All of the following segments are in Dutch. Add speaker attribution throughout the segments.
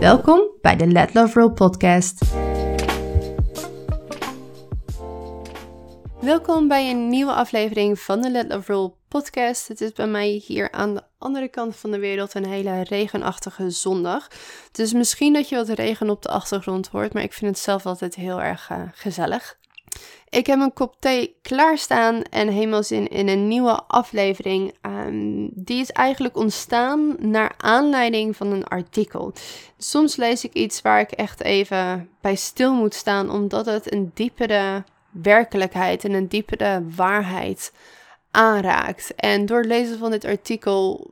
Speaker 1: Welkom bij de Let Love Roll podcast. Welkom bij een nieuwe aflevering van de Let Love Roll podcast. Het is bij mij hier aan de andere kant van de wereld een hele regenachtige zondag. Dus misschien dat je wat regen op de achtergrond hoort, maar ik vind het zelf altijd heel erg uh, gezellig. Ik heb een kop thee klaarstaan en helemaal zin in een nieuwe aflevering. Um, die is eigenlijk ontstaan naar aanleiding van een artikel. Soms lees ik iets waar ik echt even bij stil moet staan, omdat het een diepere werkelijkheid en een diepere waarheid aanraakt. En door het lezen van dit artikel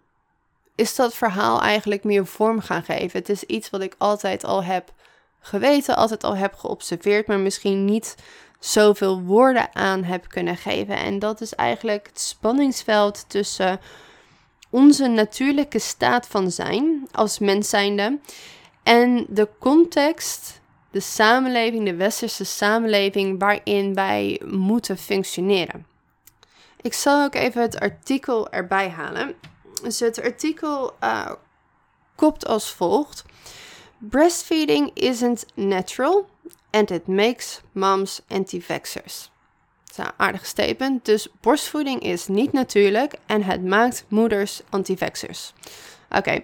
Speaker 1: is dat verhaal eigenlijk meer vorm gaan geven. Het is iets wat ik altijd al heb geweten, altijd al heb geobserveerd, maar misschien niet zoveel woorden aan heb kunnen geven. En dat is eigenlijk het spanningsveld tussen onze natuurlijke staat van zijn als mens zijnde en de context, de samenleving, de westerse samenleving waarin wij moeten functioneren. Ik zal ook even het artikel erbij halen. Dus het artikel uh, kopt als volgt: Breastfeeding isn't natural and it makes moms anti-vaxxers. Dat is een aardig statement. Dus borstvoeding is niet natuurlijk en het maakt moeders anti-vaxxers. Oké,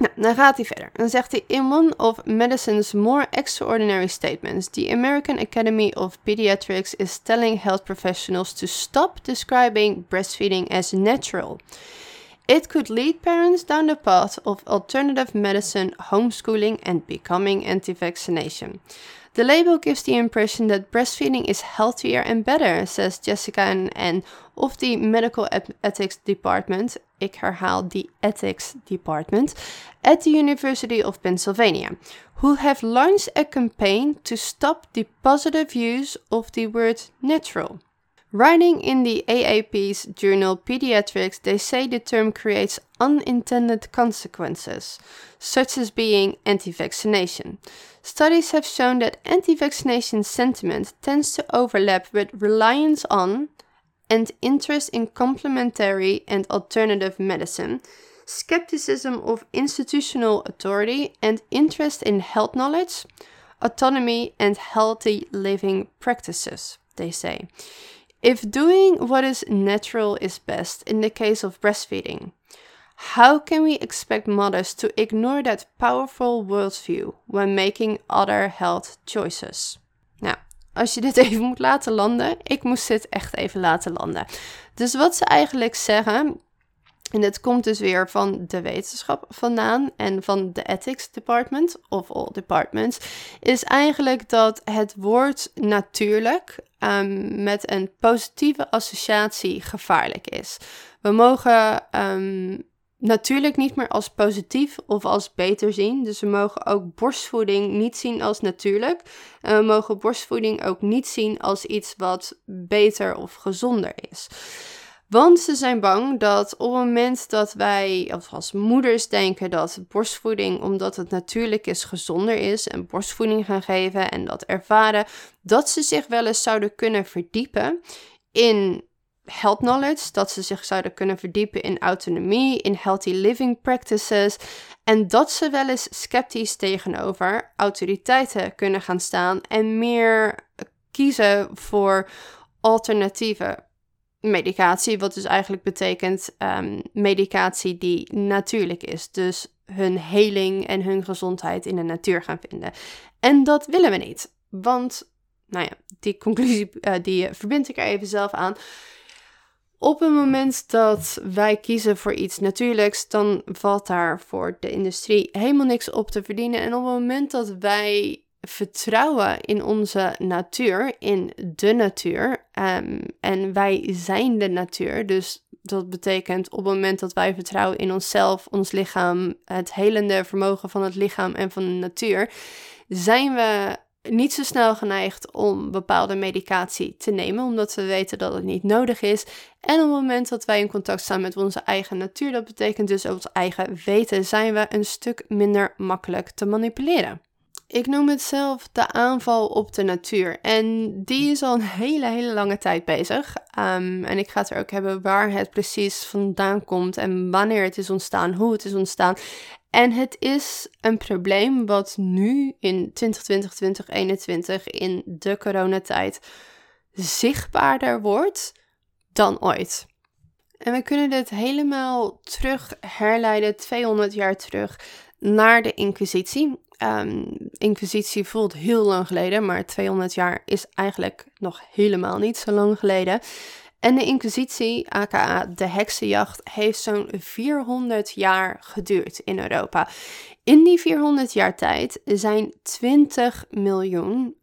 Speaker 1: nou, dan gaat hij verder. Dan zegt hij: In one of medicine's more extraordinary statements, the American Academy of Pediatrics is telling health professionals to stop describing breastfeeding as natural. It could lead parents down the path of alternative medicine, homeschooling, and becoming anti vaccination. The label gives the impression that breastfeeding is healthier and better, says Jessica and of the Medical Ethics Department, ik herhaal the Ethics Department, at the University of Pennsylvania, who have launched a campaign to stop the positive use of the word natural. Writing in the AAP's journal Pediatrics, they say the term creates unintended consequences, such as being anti vaccination. Studies have shown that anti vaccination sentiment tends to overlap with reliance on and interest in complementary and alternative medicine, skepticism of institutional authority, and interest in health knowledge, autonomy, and healthy living practices, they say. If doing what is natural is best in the case of breastfeeding, how can we expect mothers to ignore that powerful worldview when making other health choices? Nou, als je dit even moet laten landen, ik moest dit echt even laten landen. Dus wat ze eigenlijk zeggen, en dit komt dus weer van de wetenschap vandaan en van de ethics department of all departments, is eigenlijk dat het woord natuurlijk um, met een positieve associatie gevaarlijk is. We mogen um, natuurlijk niet meer als positief of als beter zien. Dus we mogen ook borstvoeding niet zien als natuurlijk. En we mogen borstvoeding ook niet zien als iets wat beter of gezonder is. Want ze zijn bang dat op het moment dat wij, als moeders denken dat borstvoeding, omdat het natuurlijk is, gezonder is en borstvoeding gaan geven en dat ervaren, dat ze zich wel eens zouden kunnen verdiepen in health knowledge, dat ze zich zouden kunnen verdiepen in autonomie, in healthy living practices en dat ze wel eens sceptisch tegenover autoriteiten kunnen gaan staan en meer kiezen voor alternatieven medicatie, wat dus eigenlijk betekent um, medicatie die natuurlijk is. Dus hun heling en hun gezondheid in de natuur gaan vinden. En dat willen we niet, want, nou ja, die conclusie uh, die verbind ik er even zelf aan. Op het moment dat wij kiezen voor iets natuurlijks, dan valt daar voor de industrie helemaal niks op te verdienen. En op het moment dat wij vertrouwen in onze natuur, in de natuur. Um, en wij zijn de natuur. Dus dat betekent op het moment dat wij vertrouwen in onszelf, ons lichaam, het helende vermogen van het lichaam en van de natuur, zijn we niet zo snel geneigd om bepaalde medicatie te nemen, omdat we weten dat het niet nodig is. En op het moment dat wij in contact staan met onze eigen natuur, dat betekent dus ons eigen weten, zijn we een stuk minder makkelijk te manipuleren. Ik noem het zelf de aanval op de natuur. En die is al een hele, hele lange tijd bezig. Um, en ik ga het er ook hebben waar het precies vandaan komt en wanneer het is ontstaan, hoe het is ontstaan. En het is een probleem wat nu in 2020, 2021 in de coronatijd zichtbaarder wordt dan ooit. En we kunnen dit helemaal terug herleiden, 200 jaar terug, naar de Inquisitie. Um, Inquisitie voelt heel lang geleden, maar 200 jaar is eigenlijk nog helemaal niet zo lang geleden. En de Inquisitie, aka de heksenjacht, heeft zo'n 400 jaar geduurd in Europa. In die 400 jaar tijd zijn 20 miljoen,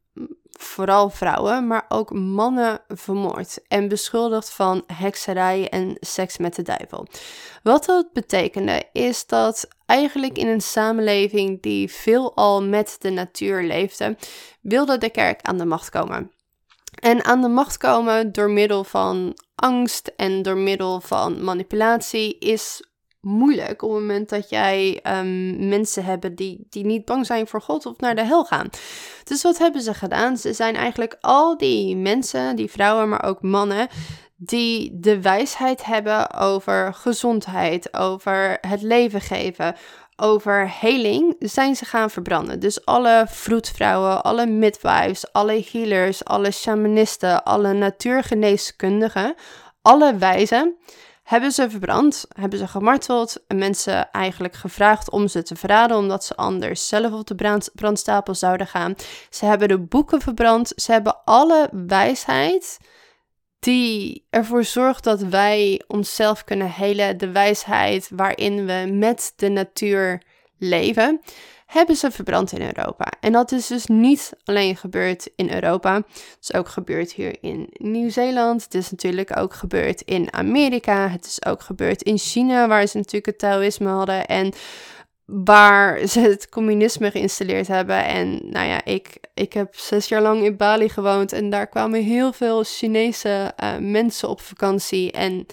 Speaker 1: vooral vrouwen, maar ook mannen vermoord en beschuldigd van hekserij en seks met de duivel. Wat dat betekende is dat eigenlijk in een samenleving die veelal met de natuur leefde, wilde de kerk aan de macht komen. En aan de macht komen door middel van angst en door middel van manipulatie is moeilijk op het moment dat jij um, mensen hebt die, die niet bang zijn voor God of naar de hel gaan. Dus wat hebben ze gedaan? Ze zijn eigenlijk al die mensen, die vrouwen, maar ook mannen, die de wijsheid hebben over gezondheid, over het leven geven, over heling zijn ze gaan verbranden. Dus alle vroedvrouwen, alle midwives, alle healers, alle shamanisten, alle natuurgeneeskundigen, alle wijzen hebben ze verbrand, hebben ze gemarteld en mensen eigenlijk gevraagd om ze te verraden, omdat ze anders zelf op de brandstapel zouden gaan. Ze hebben de boeken verbrand, ze hebben alle wijsheid die ervoor zorgt dat wij onszelf kunnen helen, de wijsheid waarin we met de natuur leven, hebben ze verbrand in Europa. En dat is dus niet alleen gebeurd in Europa, het is ook gebeurd hier in Nieuw-Zeeland, het is natuurlijk ook gebeurd in Amerika, het is ook gebeurd in China, waar ze natuurlijk het Taoïsme hadden en waar ze het communisme geïnstalleerd hebben. En nou ja, ik, ik heb zes jaar lang in Bali gewoond en daar kwamen heel veel Chinese uh, mensen op vakantie. En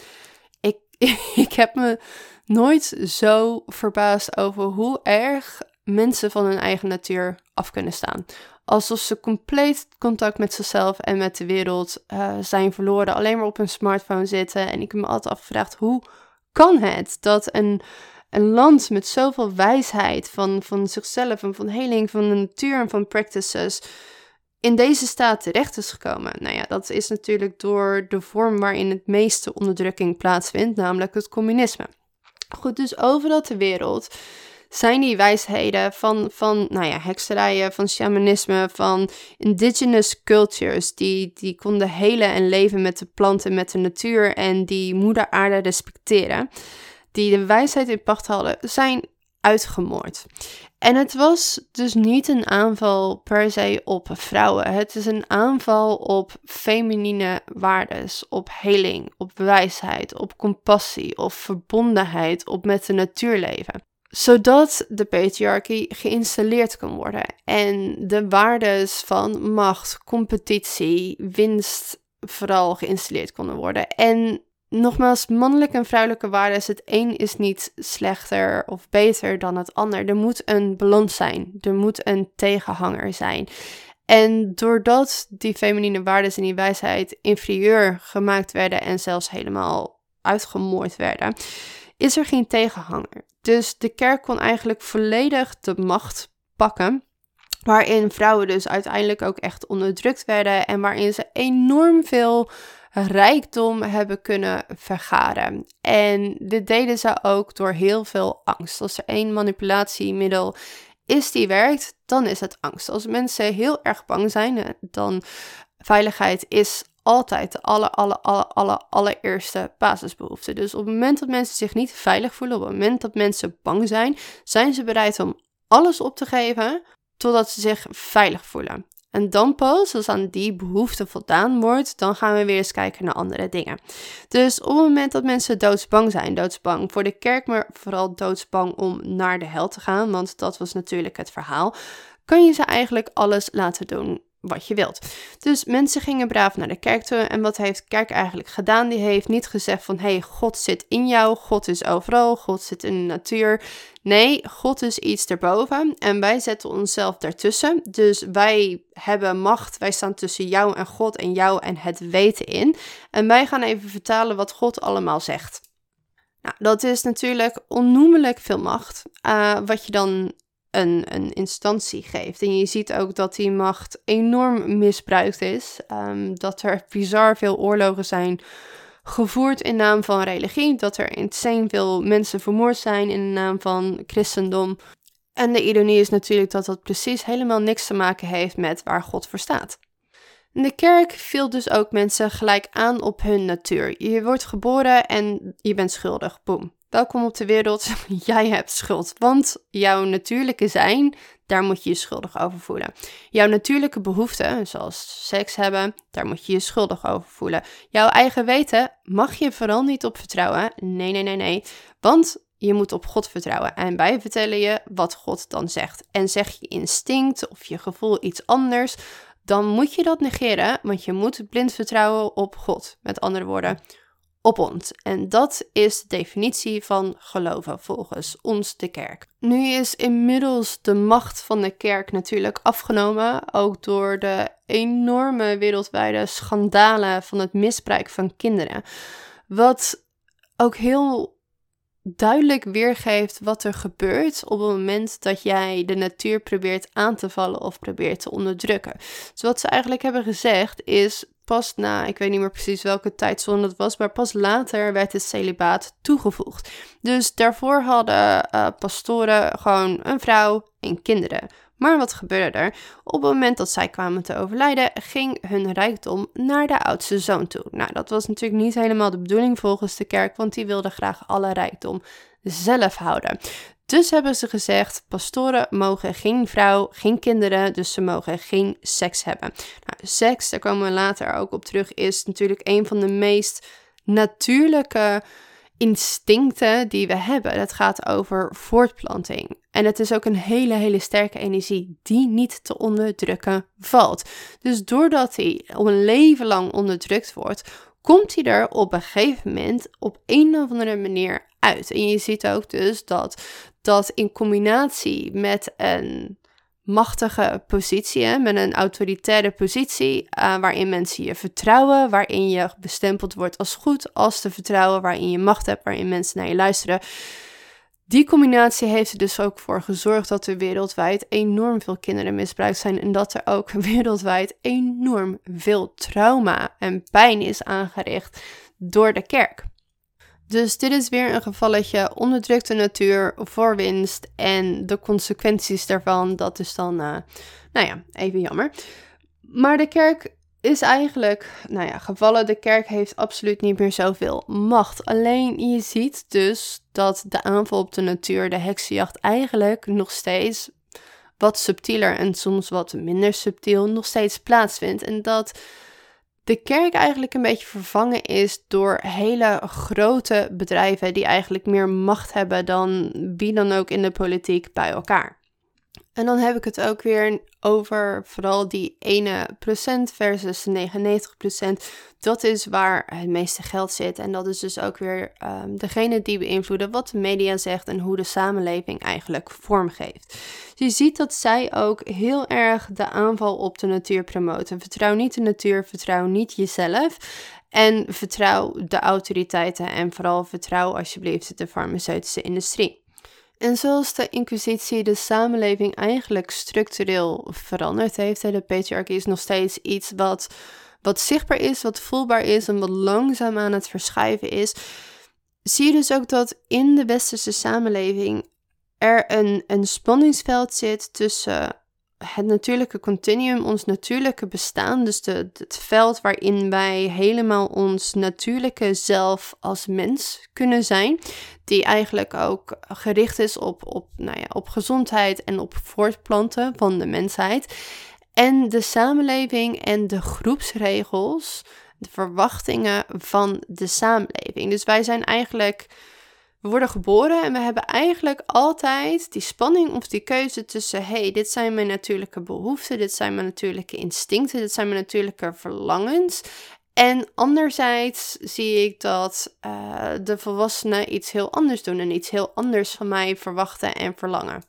Speaker 1: ik, ik heb me nooit zo verbaasd over hoe erg mensen van hun eigen natuur af kunnen staan. Alsof ze compleet contact met zichzelf en met de wereld uh, zijn verloren, alleen maar op hun smartphone zitten. En ik heb me altijd afgevraagd, hoe kan het dat een een land met zoveel wijsheid van, van zichzelf en van heling, van de natuur en van practices in deze staat terecht is gekomen. Nou ja, dat is natuurlijk door de vorm waarin het meeste onderdrukking plaatsvindt, namelijk het communisme. Goed, dus overal ter wereld zijn die wijsheden van, van nou ja, hekserijen, van shamanisme, van indigenous cultures, die, die konden helen en leven met de planten, met de natuur en die moeder aarde respecteren die de wijsheid in pacht hadden, zijn uitgemoord. En het was dus niet een aanval per se op vrouwen. Het is een aanval op feminine waardes, op heling, op wijsheid, op compassie, op verbondenheid, op met de natuur leven. Zodat de patriarchie geïnstalleerd kan worden en de waardes van macht, competitie, winst vooral geïnstalleerd konden worden. En nogmaals, mannelijke en vrouwelijke waarden. Het een is niet slechter of beter dan het ander. Er moet een balans zijn. Er moet een tegenhanger zijn. En doordat die feminine waarden en die wijsheid inferieur gemaakt werden en zelfs helemaal uitgemoord werden, is er geen tegenhanger. Dus de kerk kon eigenlijk volledig de macht pakken. Waarin vrouwen dus uiteindelijk ook echt onderdrukt werden en waarin ze enorm veel rijkdom hebben kunnen vergaren. En dit deden ze ook door heel veel angst. Als er één manipulatiemiddel is die werkt, dan is het angst. Als mensen heel erg bang zijn, eh, dan veiligheid is altijd de aller, aller, aller, aller, allereerste basisbehoefte. Dus op het moment dat mensen zich niet veilig voelen, op het moment dat mensen bang zijn, zijn ze bereid om alles op te geven totdat ze zich veilig voelen. En dan pas, als aan die behoefte voldaan wordt, dan gaan we weer eens kijken naar andere dingen. Dus op het moment dat mensen doodsbang zijn, doodsbang voor de kerk, maar vooral doodsbang om naar de hel te gaan, want dat was natuurlijk het verhaal, kan je ze eigenlijk alles laten doen wat je wilt. Dus mensen gingen braaf naar de kerk toe. En wat heeft kerk eigenlijk gedaan? Die heeft niet gezegd van, hey, God zit in jou, God is overal, God zit in de natuur. Nee, God is iets erboven en wij zetten onszelf daartussen. Dus wij hebben macht, wij staan tussen jou en God en jou en het weten in. En wij gaan even vertalen wat God allemaal zegt. Nou, dat is natuurlijk onnoemelijk veel macht, uh, wat je dan een, een instantie geeft. En je ziet ook dat die macht enorm misbruikt is. Um, dat er bizar veel oorlogen zijn gevoerd in naam van religie. Dat er insane veel mensen vermoord zijn in de naam van christendom. En de ironie is natuurlijk dat dat precies helemaal niks te maken heeft met waar God voor staat. De kerk viel dus ook mensen gelijk aan op hun natuur. Je wordt geboren en je bent schuldig. Boom. Welkom op de wereld. Jij hebt schuld. Want jouw natuurlijke zijn, daar moet je je schuldig over voelen. Jouw natuurlijke behoeften, zoals seks hebben, daar moet je je schuldig over voelen. Jouw eigen weten mag je vooral niet op vertrouwen. Nee, nee, nee, nee. Want je moet op God vertrouwen. En wij vertellen je wat God dan zegt. En zeg je instinct of je gevoel iets anders, dan moet je dat negeren, want je moet blind vertrouwen op God. Met andere woorden, op ons. En dat is de definitie van geloven volgens ons, de kerk. Nu is inmiddels de macht van de kerk natuurlijk afgenomen, ook door de enorme wereldwijde schandalen van het misbruik van kinderen. Wat ook heel duidelijk weergeeft wat er gebeurt op het moment dat jij de natuur probeert aan te vallen of probeert te onderdrukken. Dus wat ze eigenlijk hebben gezegd is pas na, ik weet niet meer precies welke tijdzone het was, maar pas later werd het celibaat toegevoegd. Dus daarvoor hadden uh, pastoren gewoon een vrouw en kinderen. Maar wat gebeurde er? Op het moment dat zij kwamen te overlijden, ging hun rijkdom naar de oudste zoon toe. Nou, dat was natuurlijk niet helemaal de bedoeling volgens de kerk, want die wilde graag alle rijkdom zelf houden. Dus hebben ze gezegd: pastoren mogen geen vrouw, geen kinderen, dus ze mogen geen seks hebben. Nou, seks, daar komen we later ook op terug, is natuurlijk een van de meest natuurlijke instincten die we hebben. Het gaat over voortplanting. En het is ook een hele, hele sterke energie die niet te onderdrukken valt. Dus doordat hij al een leven lang onderdrukt wordt, komt hij er op een gegeven moment op een of andere manier uit. En je ziet ook dus dat dat in combinatie met een machtige positie, met een autoritaire positie, uh, waarin mensen je vertrouwen, waarin je bestempeld wordt als goed, als te vertrouwen, waarin je macht hebt, waarin mensen naar je luisteren. Die combinatie heeft er dus ook voor gezorgd dat er wereldwijd enorm veel kinderen misbruikt zijn en dat er ook wereldwijd enorm veel trauma en pijn is aangericht door de kerk. Dus dit is weer een gevalletje onderdrukte natuur voor winst en de consequenties daarvan, dat is dan, uh, nou ja, even jammer. Maar de kerk is eigenlijk, nou ja, gevallen. De kerk heeft absoluut niet meer zoveel macht. Alleen je ziet dus dat de aanval op de natuur, de heksenjacht, eigenlijk nog steeds wat subtieler en soms wat minder subtiel nog steeds plaatsvindt. En dat de kerk eigenlijk een beetje vervangen is door hele grote bedrijven die eigenlijk meer macht hebben dan wie dan ook in de politiek bij elkaar. En dan heb ik het ook weer over vooral die ene procent versus de 99 procent. Dat is waar het meeste geld zit. En dat is dus ook weer um, degene die beïnvloeden wat de media zegt en hoe de samenleving eigenlijk vormgeeft. Dus je ziet dat zij ook heel erg de aanval op de natuur promoten. Vertrouw niet de natuur, vertrouw niet jezelf. En vertrouw de autoriteiten en vooral vertrouw alsjeblieft de farmaceutische industrie. En zoals de Inquisitie de samenleving eigenlijk structureel veranderd heeft, de patriarchie is nog steeds iets wat, wat zichtbaar is, wat voelbaar is en wat langzaam aan het verschuiven is, zie je dus ook dat in de westerse samenleving er een, een spanningsveld zit tussen het natuurlijke continuum, ons natuurlijke bestaan, dus de, het veld waarin wij helemaal ons natuurlijke zelf als mens kunnen zijn, die eigenlijk ook gericht is op, op, nou ja, op gezondheid en op voortplanten van de mensheid. En de samenleving en de groepsregels, de verwachtingen van de samenleving. Dus wij zijn eigenlijk we worden geboren en we hebben eigenlijk altijd die spanning of die keuze tussen: hey, dit zijn mijn natuurlijke behoeften, dit zijn mijn natuurlijke instincten, dit zijn mijn natuurlijke verlangens. En anderzijds zie ik dat uh, de volwassenen iets heel anders doen en iets heel anders van mij verwachten en verlangen.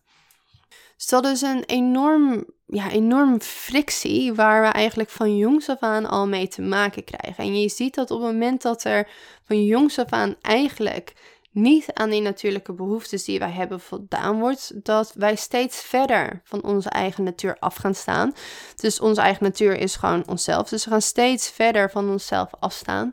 Speaker 1: Dus dat is een enorm, ja, enorm frictie waar we eigenlijk van jongs af aan al mee te maken krijgen. En je ziet dat op het moment dat er van jongs af aan eigenlijk niet aan die natuurlijke behoeftes die wij hebben voldaan wordt, dat wij steeds verder van onze eigen natuur af gaan staan. Dus onze eigen natuur is gewoon onszelf. Dus we gaan steeds verder van onszelf afstaan.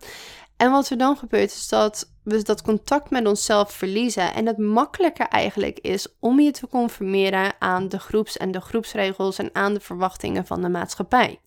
Speaker 1: En wat er dan gebeurt is dat we dat contact met onszelf verliezen. En het makkelijker eigenlijk is om je te conformeren aan de groeps- en de groepsregels en aan de verwachtingen van de maatschappij.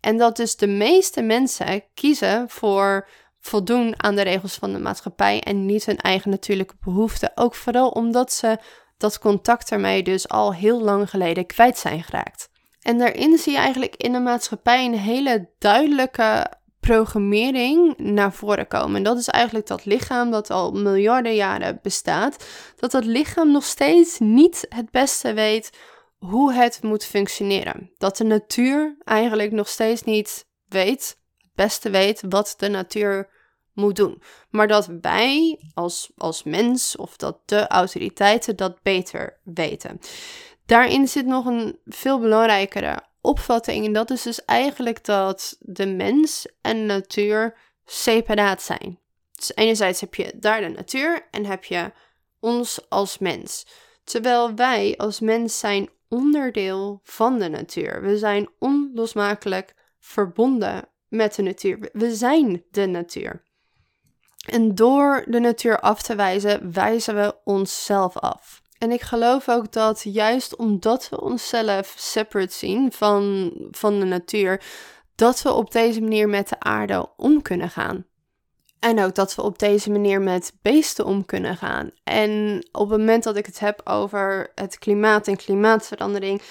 Speaker 1: En dat dus de meeste mensen kiezen voor voldoen aan de regels van de maatschappij en niet hun eigen natuurlijke behoeften. Ook vooral omdat ze dat contact ermee dus al heel lang geleden kwijt zijn geraakt. En daarin zie je eigenlijk in de maatschappij een hele duidelijke programmering naar voren komen. En dat is eigenlijk dat lichaam dat al miljarden jaren bestaat, dat dat lichaam nog steeds niet het beste weet hoe het moet functioneren. Dat de natuur eigenlijk nog steeds niet weet beste weet wat de natuur moet doen. Maar dat wij als, als mens of dat de autoriteiten dat beter weten. Daarin zit nog een veel belangrijkere opvatting. En dat is dus eigenlijk dat de mens en natuur separaat zijn. Dus enerzijds heb je daar de natuur en heb je ons als mens. Terwijl wij als mens zijn onderdeel van de natuur. We zijn onlosmakelijk verbonden met de natuur. We zijn de natuur. En door de natuur af te wijzen, wijzen we onszelf af. En ik geloof ook dat juist omdat we onszelf separate zien van, van de natuur, dat we op deze manier met de aarde om kunnen gaan. En ook dat we op deze manier met beesten om kunnen gaan. En op het moment dat ik het heb over het klimaat en klimaatverandering,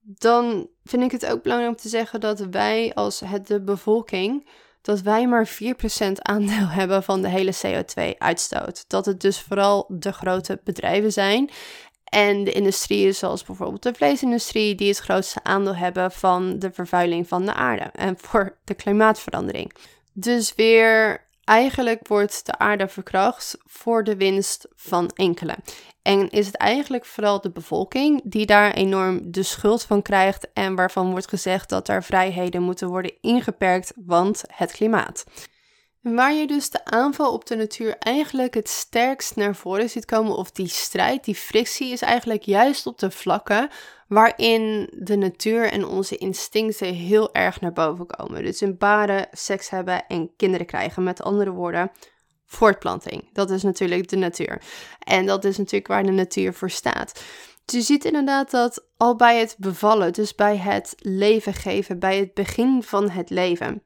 Speaker 1: dan vind ik het ook belangrijk om te zeggen dat wij als het, de bevolking, dat wij maar 4% aandeel hebben van de hele CO2-uitstoot. Dat het dus vooral de grote bedrijven zijn en de industrieën zoals bijvoorbeeld de vleesindustrie, die het grootste aandeel hebben van de vervuiling van de aarde en voor de klimaatverandering. Dus weer Eigenlijk wordt de aarde verkracht voor de winst van enkele. En is het eigenlijk vooral de bevolking die daar enorm de schuld van krijgt en waarvan wordt gezegd dat er vrijheden moeten worden ingeperkt, want het klimaat. Waar je dus de aanval op de natuur eigenlijk het sterkst naar voren ziet komen, of die strijd, die frictie, is eigenlijk juist op de vlakken waarin de natuur en onze instincten heel erg naar boven komen. Dus in baren, seks hebben en kinderen krijgen. Met andere woorden, voortplanting. Dat is natuurlijk de natuur. En dat is natuurlijk waar de natuur voor staat. Dus je ziet inderdaad dat al bij het bevallen, dus bij het leven geven, bij het begin van het leven,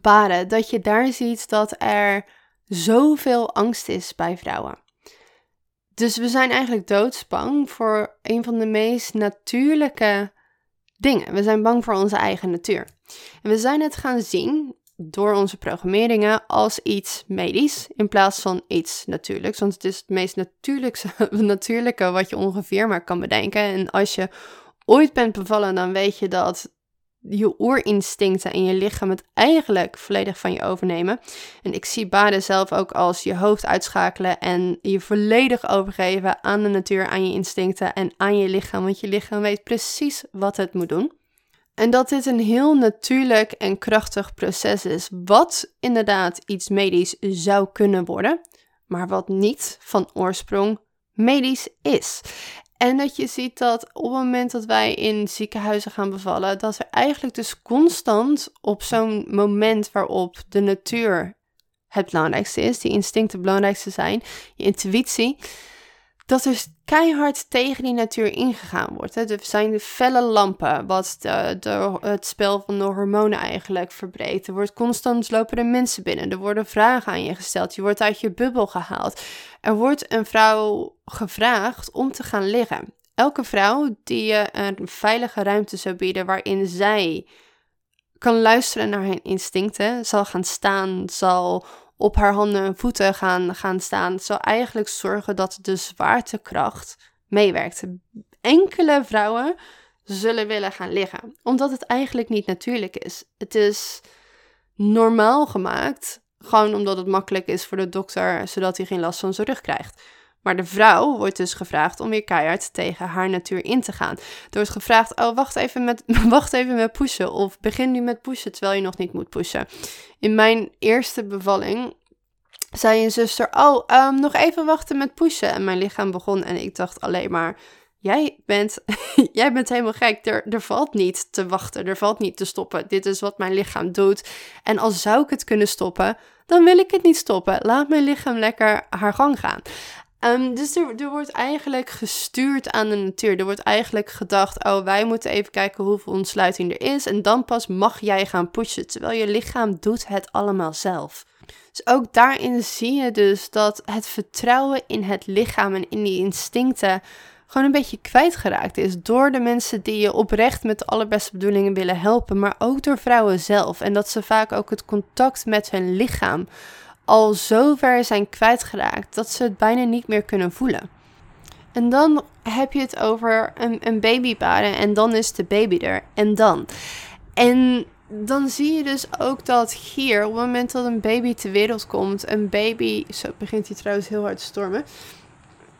Speaker 1: baren, dat je daar ziet dat er zoveel angst is bij vrouwen. Dus we zijn eigenlijk doodsbang voor een van de meest natuurlijke dingen. We zijn bang voor onze eigen natuur. En we zijn het gaan zien door onze programmeringen als iets medisch in plaats van iets natuurlijks. Want het is het meest natuurlijke wat je ongeveer maar kan bedenken. En als je ooit bent bevallen, dan weet je dat je oerinstincten en je lichaam het eigenlijk volledig van je overnemen. En ik zie baden zelf ook als je hoofd uitschakelen en je volledig overgeven aan de natuur, aan je instincten en aan je lichaam. Want je lichaam weet precies wat het moet doen. En dat dit een heel natuurlijk en krachtig proces is, wat inderdaad iets medisch zou kunnen worden, maar wat niet van oorsprong medisch is. En dat je ziet dat op het moment dat wij in ziekenhuizen gaan bevallen, dat er eigenlijk dus constant op zo'n moment waarop de natuur het belangrijkste is, die instincten het belangrijkste zijn, je intuïtie, dat er keihard tegen die natuur ingegaan wordt. Hè. Er zijn de felle lampen, wat de, de, het spel van de hormonen eigenlijk verbreedt. Er wordt constant lopen er mensen binnen. Er worden vragen aan je gesteld. Je wordt uit je bubbel gehaald. Er wordt een vrouw gevraagd om te gaan liggen. elke vrouw die je een veilige ruimte zou bieden waarin zij kan luisteren naar haar instincten, zal gaan staan, zal op haar handen en voeten gaan, gaan staan, zal eigenlijk zorgen dat de zwaartekracht meewerkt. Enkele vrouwen zullen willen gaan liggen, omdat het eigenlijk niet natuurlijk is. Het is normaal gemaakt, gewoon omdat het makkelijk is voor de dokter, zodat hij geen last van zijn rug krijgt. Maar de vrouw wordt dus gevraagd om weer keihard tegen haar natuur in te gaan. Er wordt gevraagd, oh wacht even met, wacht even met pushen. Of begin nu met pushen terwijl je nog niet moet pushen. In mijn eerste bevalling zei een zuster, oh um, nog even wachten met pushen. En mijn lichaam begon en ik dacht alleen maar, jij bent, jij bent helemaal gek. Er, er valt niet te wachten, er valt niet te stoppen. Dit is wat mijn lichaam doet. En als zou ik het kunnen stoppen, dan wil ik het niet stoppen. Laat mijn lichaam lekker haar gang gaan. Um, dus er, er, wordt eigenlijk gestuurd aan de natuur. Er wordt eigenlijk gedacht: oh, wij moeten even kijken hoeveel ontsluiting er is. En dan pas mag jij gaan pushen. Terwijl je lichaam doet het allemaal zelf. Dus ook daarin zie je dus dat het vertrouwen in het lichaam en in die instincten gewoon een beetje kwijtgeraakt is. Door de mensen die je oprecht met de allerbeste bedoelingen willen helpen. Maar ook door vrouwen zelf. En dat ze vaak ook het contact met hun lichaam al zo ver zijn kwijtgeraakt dat ze het bijna niet meer kunnen voelen. En dan heb je het over een, een en dan is de baby er. En dan. En dan zie je dus ook dat hier, op het moment dat een baby ter wereld komt, een baby. Zo begint hij trouwens heel hard te stormen.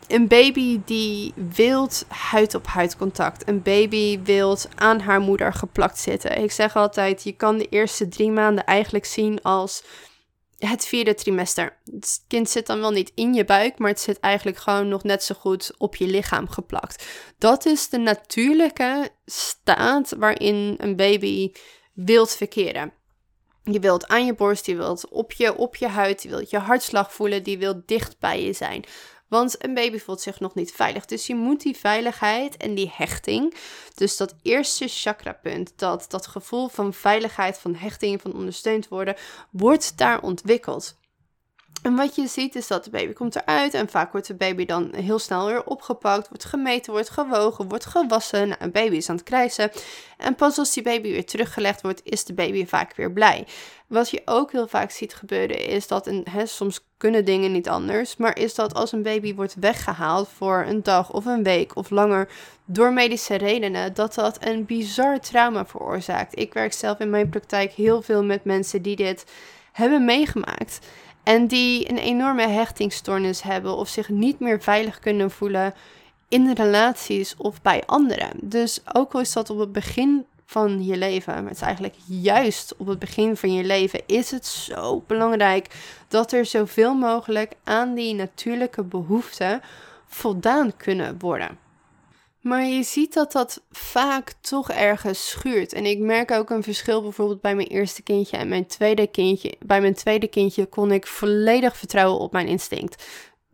Speaker 1: Een baby die wilt huid op huid contact. Een baby wilt aan haar moeder geplakt zitten. Ik zeg altijd, je kan de eerste drie maanden eigenlijk zien als het vierde trimester. Het kind zit dan wel niet in je buik, maar het zit eigenlijk gewoon nog net zo goed op je lichaam geplakt. Dat is de natuurlijke staat waarin een baby wilt verkeren. Je wilt aan je borst, je wilt op je, op je huid, je wilt je hartslag voelen, die wil dicht bij je zijn. Want een baby voelt zich nog niet veilig. Dus je moet die veiligheid en die hechting, dus dat eerste chakrapunt, dat, dat gevoel van veiligheid, van hechting, van ondersteund worden, wordt daar ontwikkeld. En wat je ziet is dat de baby komt eruit en vaak wordt de baby dan heel snel weer opgepakt, wordt gemeten, wordt gewogen, wordt gewassen. Nou, een baby is aan het krijsen. En pas als die baby weer teruggelegd wordt, is de baby vaak weer blij. Wat je ook heel vaak ziet gebeuren is dat, een, hè, soms kunnen dingen niet anders, maar is dat als een baby wordt weggehaald voor een dag of een week of langer door medische redenen, dat dat een bizar trauma veroorzaakt. Ik werk zelf in mijn praktijk heel veel met mensen die dit hebben meegemaakt. En die een enorme hechtingstoornis hebben of zich niet meer veilig kunnen voelen in relaties of bij anderen. Dus ook al is dat op het begin van je leven, maar het is eigenlijk juist op het begin van je leven, is het zo belangrijk dat er zoveel mogelijk aan die natuurlijke behoeften voldaan kunnen worden. Maar je ziet dat dat vaak toch ergens schuurt. En ik merk ook een verschil bijvoorbeeld bij mijn eerste kindje en mijn tweede kindje. Bij mijn tweede kindje kon ik volledig vertrouwen op mijn instinct.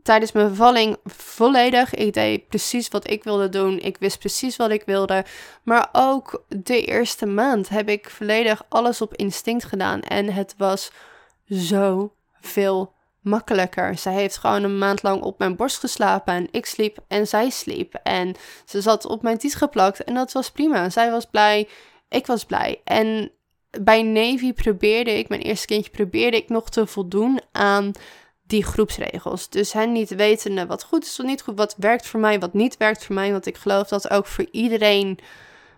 Speaker 1: Tijdens mijn bevalling volledig. Ik deed precies wat ik wilde doen. Ik wist precies wat ik wilde. Maar ook de eerste maand heb ik volledig alles op instinct gedaan. En het was zo veel makkelijker. Zij heeft gewoon een maand lang op mijn borst geslapen en ik sliep en zij sliep. En ze zat op mijn tiet geplakt en dat was prima. Zij was blij, ik was blij. En bij Navy probeerde ik, mijn eerste kindje, probeerde ik nog te voldoen aan die groepsregels. Dus hen niet wetende wat goed is of niet goed, wat werkt voor mij, wat niet werkt voor mij. Want ik geloof dat ook voor iedereen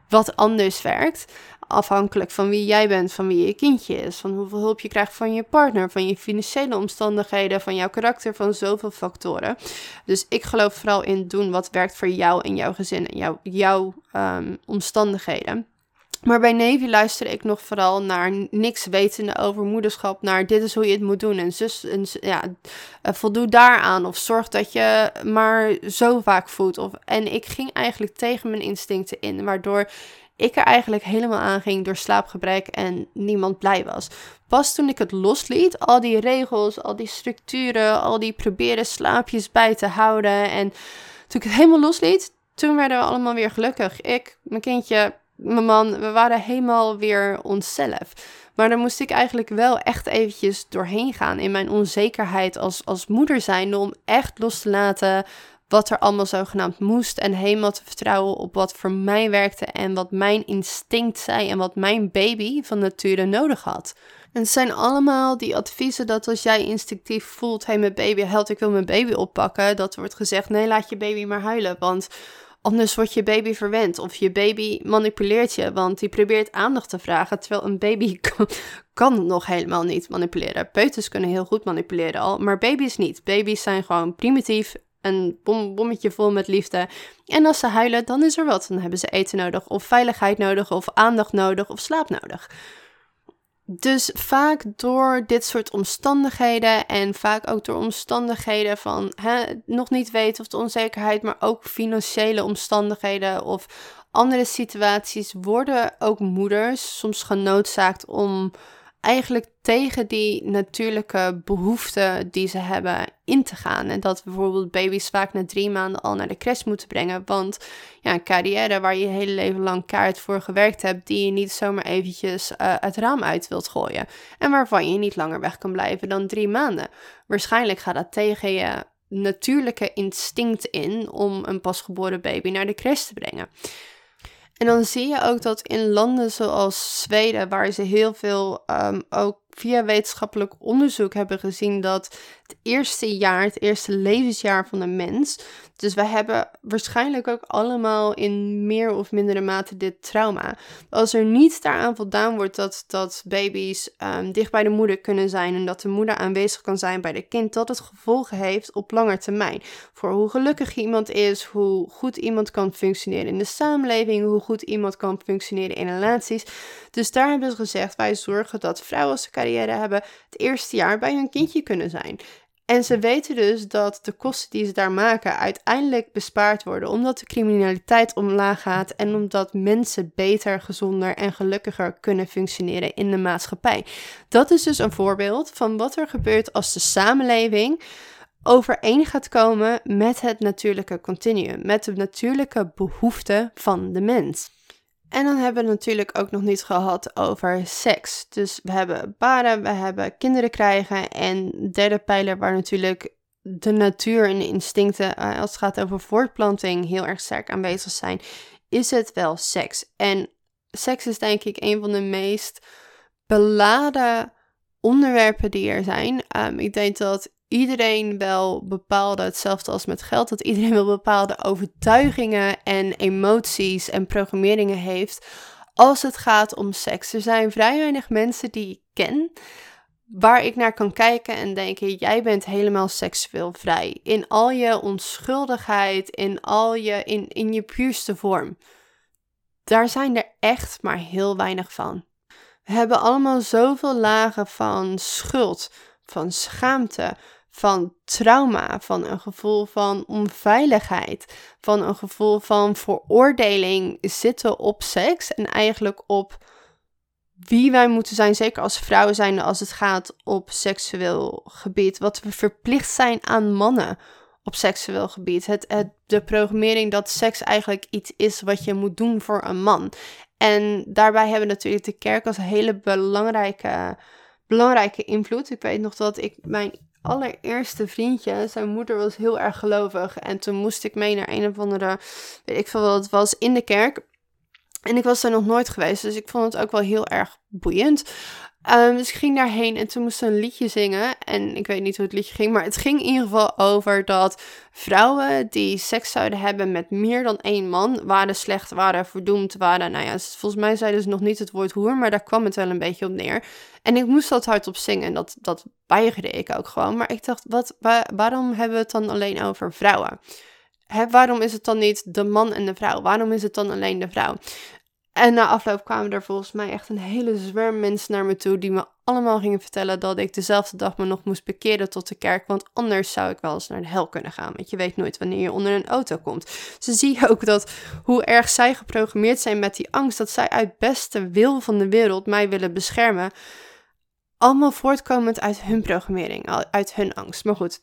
Speaker 1: wat anders werkt afhankelijk van wie jij bent, van wie je kindje is, van hoeveel hulp je krijgt van je partner, van je financiële omstandigheden, van jouw karakter, van zoveel factoren. Dus ik geloof vooral in doen wat werkt voor jou en jouw gezin en jouw, um, omstandigheden. Maar bij Navy luister ik nog vooral naar niks wetende over moederschap. Naar dit is hoe je het moet doen. En zus, en, ja, uh, voldoe daaraan. Of zorg dat je maar zo vaak voedt. Of, en ik ging eigenlijk tegen mijn instincten in. Waardoor ik er eigenlijk helemaal aan ging door slaapgebrek en niemand blij was. Pas toen ik het losliet, al die regels, al die structuren, al die proberen slaapjes bij te houden. En toen ik het helemaal losliet, toen werden we allemaal weer gelukkig. Ik, mijn kindje, mijn man, we waren helemaal weer onszelf. Maar dan moest ik eigenlijk wel echt eventjes doorheen gaan in mijn onzekerheid als, als moeder zijn. Om echt los te laten wat er allemaal zogenaamd moest en helemaal te vertrouwen op wat voor mij werkte en wat mijn instinct zei en wat mijn baby van nature nodig had. En het zijn allemaal die adviezen dat als jij instinctief voelt, hé mijn baby helpt, ik wil mijn baby oppakken, dat wordt gezegd, nee laat je baby maar huilen, want Anders wordt je baby verwend of je baby manipuleert je, want die probeert aandacht te vragen, terwijl een baby kan, kan nog helemaal niet manipuleren. Peuters kunnen heel goed manipuleren al, maar baby's niet. Baby's zijn gewoon primitief, een bom, bommetje vol met liefde. En als ze huilen, dan is er wat. Dan hebben ze eten nodig, of veiligheid nodig, of aandacht nodig, of slaap nodig. Dus vaak door dit soort omstandigheden en vaak ook door omstandigheden van hè, nog niet weten of de onzekerheid, maar ook financiële omstandigheden of andere situaties worden ook moeders soms genoodzaakt om eigenlijk tegen die natuurlijke behoeften die ze hebben in te gaan. En dat bijvoorbeeld baby's vaak na drie maanden al naar de crash moeten brengen. Want ja, een carrière waar je je hele leven lang kaart voor gewerkt hebt, die je niet zomaar eventjes uh, het raam uit wilt gooien. En waarvan je niet langer weg kan blijven dan drie maanden. Waarschijnlijk gaat dat tegen je natuurlijke instinct in om een pasgeboren baby naar de crash te brengen. En dan zie je ook dat in landen zoals Zweden, waar ze heel veel um, ook via wetenschappelijk onderzoek hebben gezien dat het eerste jaar, het eerste levensjaar van een mens. Dus wij hebben waarschijnlijk ook allemaal in meer of mindere mate dit trauma. Als er niet daaraan voldaan wordt dat, dat baby's um, dicht bij de moeder kunnen zijn en dat de moeder aanwezig kan zijn bij de kind, dat het gevolgen heeft op lange termijn. Voor hoe gelukkig iemand is, hoe goed iemand kan functioneren in de samenleving, hoe goed iemand kan functioneren in relaties. Dus daar hebben ze gezegd, wij zorgen dat vrouwen als carrière hebben, het eerste jaar bij hun kindje kunnen zijn. En ze weten dus dat de kosten die ze daar maken uiteindelijk bespaard worden, omdat de criminaliteit omlaag gaat en omdat mensen beter, gezonder en gelukkiger kunnen functioneren in de maatschappij. Dat is dus een voorbeeld van wat er gebeurt als de samenleving overeen gaat komen met het natuurlijke continuum, met de natuurlijke behoeften van de mens. En dan hebben we natuurlijk ook nog niet gehad over seks. Dus we hebben baren, we hebben kinderen krijgen. En derde pijler waar natuurlijk de natuur en de instincten, eh, als het gaat over voortplanting, heel erg sterk aanwezig zijn, is het wel seks. En seks is denk ik een van de meest beladen onderwerpen die er zijn. Um, ik denk dat iedereen wel bepaalde, hetzelfde als met geld, dat iedereen wel bepaalde overtuigingen en emoties en programmeringen heeft als het gaat om seks. Er zijn vrij weinig mensen die ik ken waar ik naar kan kijken en denken: jij bent helemaal seksueel vrij. In al je onschuldigheid, in al je, in, in je puurste vorm. Daar zijn er echt maar heel weinig van. We hebben allemaal zoveel lagen van schuld, van schaamte, van trauma, van een gevoel van onveiligheid, van een gevoel van veroordeling zitten op seks en eigenlijk op wie wij moeten zijn, zeker als vrouwen zijn als het gaat op seksueel gebied, wat we verplicht zijn aan mannen op seksueel gebied. Het, het, de programmering dat seks eigenlijk iets is wat je moet doen voor een man. En daarbij hebben natuurlijk de kerk als hele belangrijke, belangrijke invloed. Ik weet nog dat ik mijn allereerste vriendje, zijn moeder was heel erg gelovig. En toen moest ik mee naar een of andere, weet ik veel wat het was, in de kerk. En ik was daar nog nooit geweest, dus ik vond het ook wel heel erg boeiend. Um, dus ik ging daarheen en toen moest ze een liedje zingen. En ik weet niet hoe het liedje ging, maar het ging in ieder geval over dat vrouwen die seks zouden hebben met meer dan één man, waren slecht, waren verdoemd, waren, nou ja, volgens mij zeiden ze nog niet het woord hoer, maar daar kwam het wel een beetje op neer. En ik moest dat hardop zingen en dat, dat weigerde ik ook gewoon. Maar ik dacht, wat, waarom hebben we het dan alleen over vrouwen? waarom is het dan niet de man en de vrouw? Waarom is het dan alleen de vrouw? En na afloop kwamen er volgens mij echt een hele zwerm mensen naar me toe die me allemaal gingen vertellen dat ik dezelfde dag me nog moest bekeren tot de kerk, want anders zou ik wel eens naar de hel kunnen gaan, want je weet nooit wanneer je onder een auto komt. Ze zie je ook dat hoe erg zij geprogrammeerd zijn met die angst, dat zij uit beste wil van de wereld mij willen beschermen, allemaal voortkomend uit hun programmering, uit hun angst. Maar goed,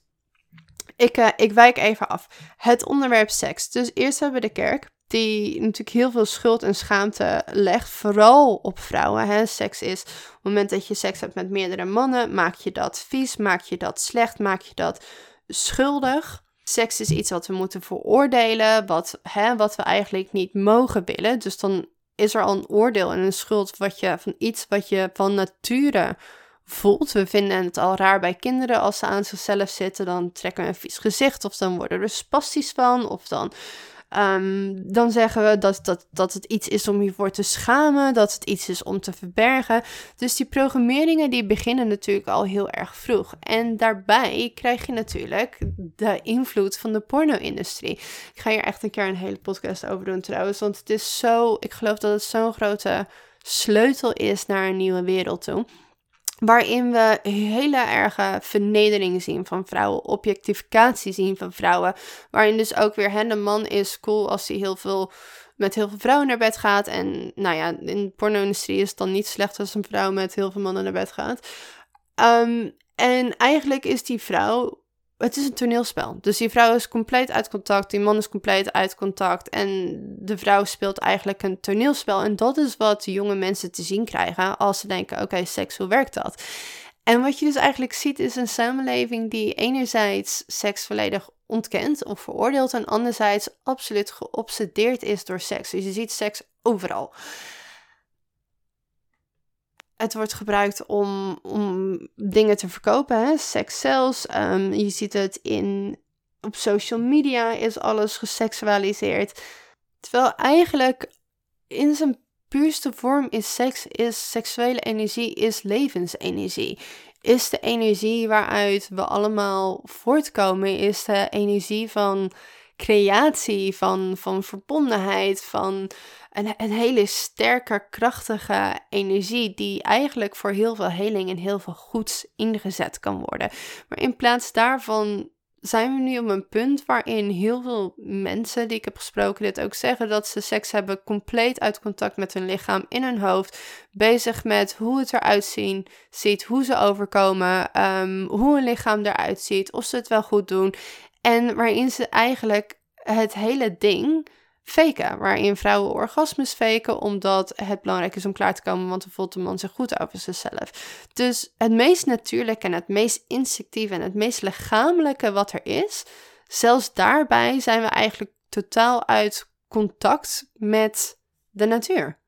Speaker 1: ik, uh, ik wijk even af. Het onderwerp seks. Dus eerst hebben we de kerk die natuurlijk heel veel schuld en schaamte legt, vooral op vrouwen. Hè. Seks is, op het moment dat je seks hebt met meerdere mannen, maak je dat vies, maak je dat slecht, maak je dat schuldig. Seks is iets wat we moeten veroordelen, wat, hè, wat we eigenlijk niet mogen willen. Dus dan is er al een oordeel en een schuld wat je, van iets wat je van nature voelt. We vinden het al raar bij kinderen als ze aan zichzelf zitten. Dan trekken we een vies gezicht of dan worden we spastisch van. Of dan Ehm, dan zeggen we dat, dat, dat het iets is om je voor te schamen, dat het iets is om te verbergen. Dus die programmeringen die beginnen natuurlijk al heel erg vroeg. En daarbij krijg je natuurlijk de invloed van de porno-industrie. Ik ga hier echt een keer een hele podcast over doen trouwens, want het is zo, ik geloof dat het zo'n grote sleutel is naar een nieuwe wereld toe waarin we hele erge vernedering zien van vrouwen, objectificatie zien van vrouwen, waarin dus ook weer, hè, de man is cool als hij heel veel met heel veel vrouwen naar bed gaat en nou ja, in de porno-industrie is het dan niet slecht als een vrouw met heel veel mannen naar bed gaat. Um, en eigenlijk is die vrouw het is een toneelspel. Dus die vrouw is compleet uit contact, die man is compleet uit contact. En de vrouw speelt eigenlijk een toneelspel. En dat is wat jonge mensen te zien krijgen als ze denken: oké, seks, hoe werkt dat? En wat je dus eigenlijk ziet is een samenleving die enerzijds seks volledig ontkent of veroordeelt en anderzijds absoluut geobsedeerd is door seks. Dus je ziet seks overal. Het wordt gebruikt om, om dingen te verkopen, hè? seks zelfs. Ehm, je ziet het in, op social media is alles geseksualiseerd. Terwijl eigenlijk in zijn puurste vorm is seks, is seksuele energie, is levensenergie. Is de energie waaruit we allemaal voortkomen, is de energie van creatie, van, van verbondenheid, van een, een hele sterke, krachtige energie die eigenlijk voor heel veel heling en heel veel goeds ingezet kan worden. Maar in plaats daarvan zijn we nu op een punt waarin heel veel mensen die ik heb gesproken dit ook zeggen dat ze seks hebben compleet uit contact met hun lichaam in hun hoofd, bezig met hoe het eruit zien, ziet, hoe ze overkomen, ehm, hoe hun lichaam eruit ziet, of ze het wel goed doen. En waarin ze eigenlijk het hele ding faken. Waarin vrouwen orgasmes faken omdat het belangrijk is om klaar te komen, want dan voelt de man zich goed over zichzelf. Dus het meest natuurlijke en het meest instinctieve en het meest lichamelijke wat er is, zelfs daarbij zijn we eigenlijk totaal uit contact met de natuur.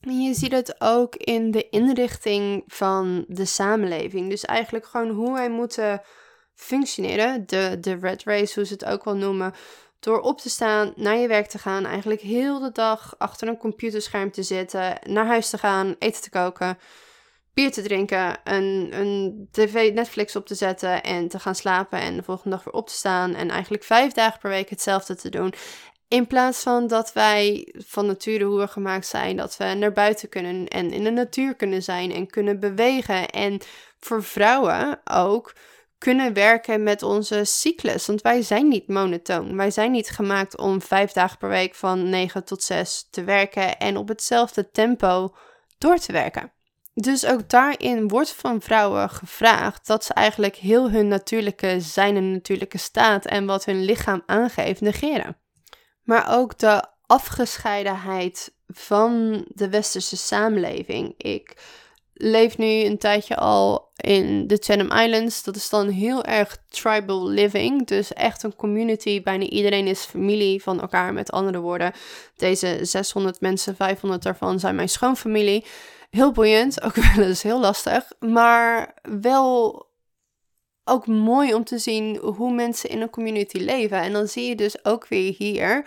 Speaker 1: En je ziet het ook in de inrichting van de samenleving. Dus eigenlijk gewoon hoe wij moeten functioneren. De, de red race, hoe ze het ook wel noemen. Door op te staan, naar je werk te gaan, eigenlijk heel de dag achter een computerscherm te zitten, naar huis te gaan, eten te koken, bier te drinken, een, een tv, Netflix op te zetten en te gaan slapen en de volgende dag weer op te staan en eigenlijk vijf dagen per week hetzelfde te doen. In plaats van dat wij van nature hoe we gemaakt zijn, dat we naar buiten kunnen en in de natuur kunnen zijn en kunnen bewegen. En voor vrouwen ook kunnen werken met onze cyclus. Want wij zijn niet monotoon. Wij zijn niet gemaakt om vijf dagen per week van 9 tot 6 te werken en op hetzelfde tempo door te werken. Dus ook daarin wordt van vrouwen gevraagd dat ze eigenlijk heel hun natuurlijke zijn en natuurlijke staat en wat hun lichaam aangeeft negeren. Maar ook de afgescheidenheid van de westerse samenleving. Ik leef nu een tijdje al in de Chatham Islands. Dat is dan heel erg tribal living. Dus echt een community. Bijna iedereen is familie van elkaar. Met andere woorden, deze 600 mensen, 500 daarvan zijn mijn schoonfamilie. Heel boeiend, ook wel eens heel lastig. Maar wel ook mooi om te zien hoe mensen in een community leven. En dan zie je dus ook weer hier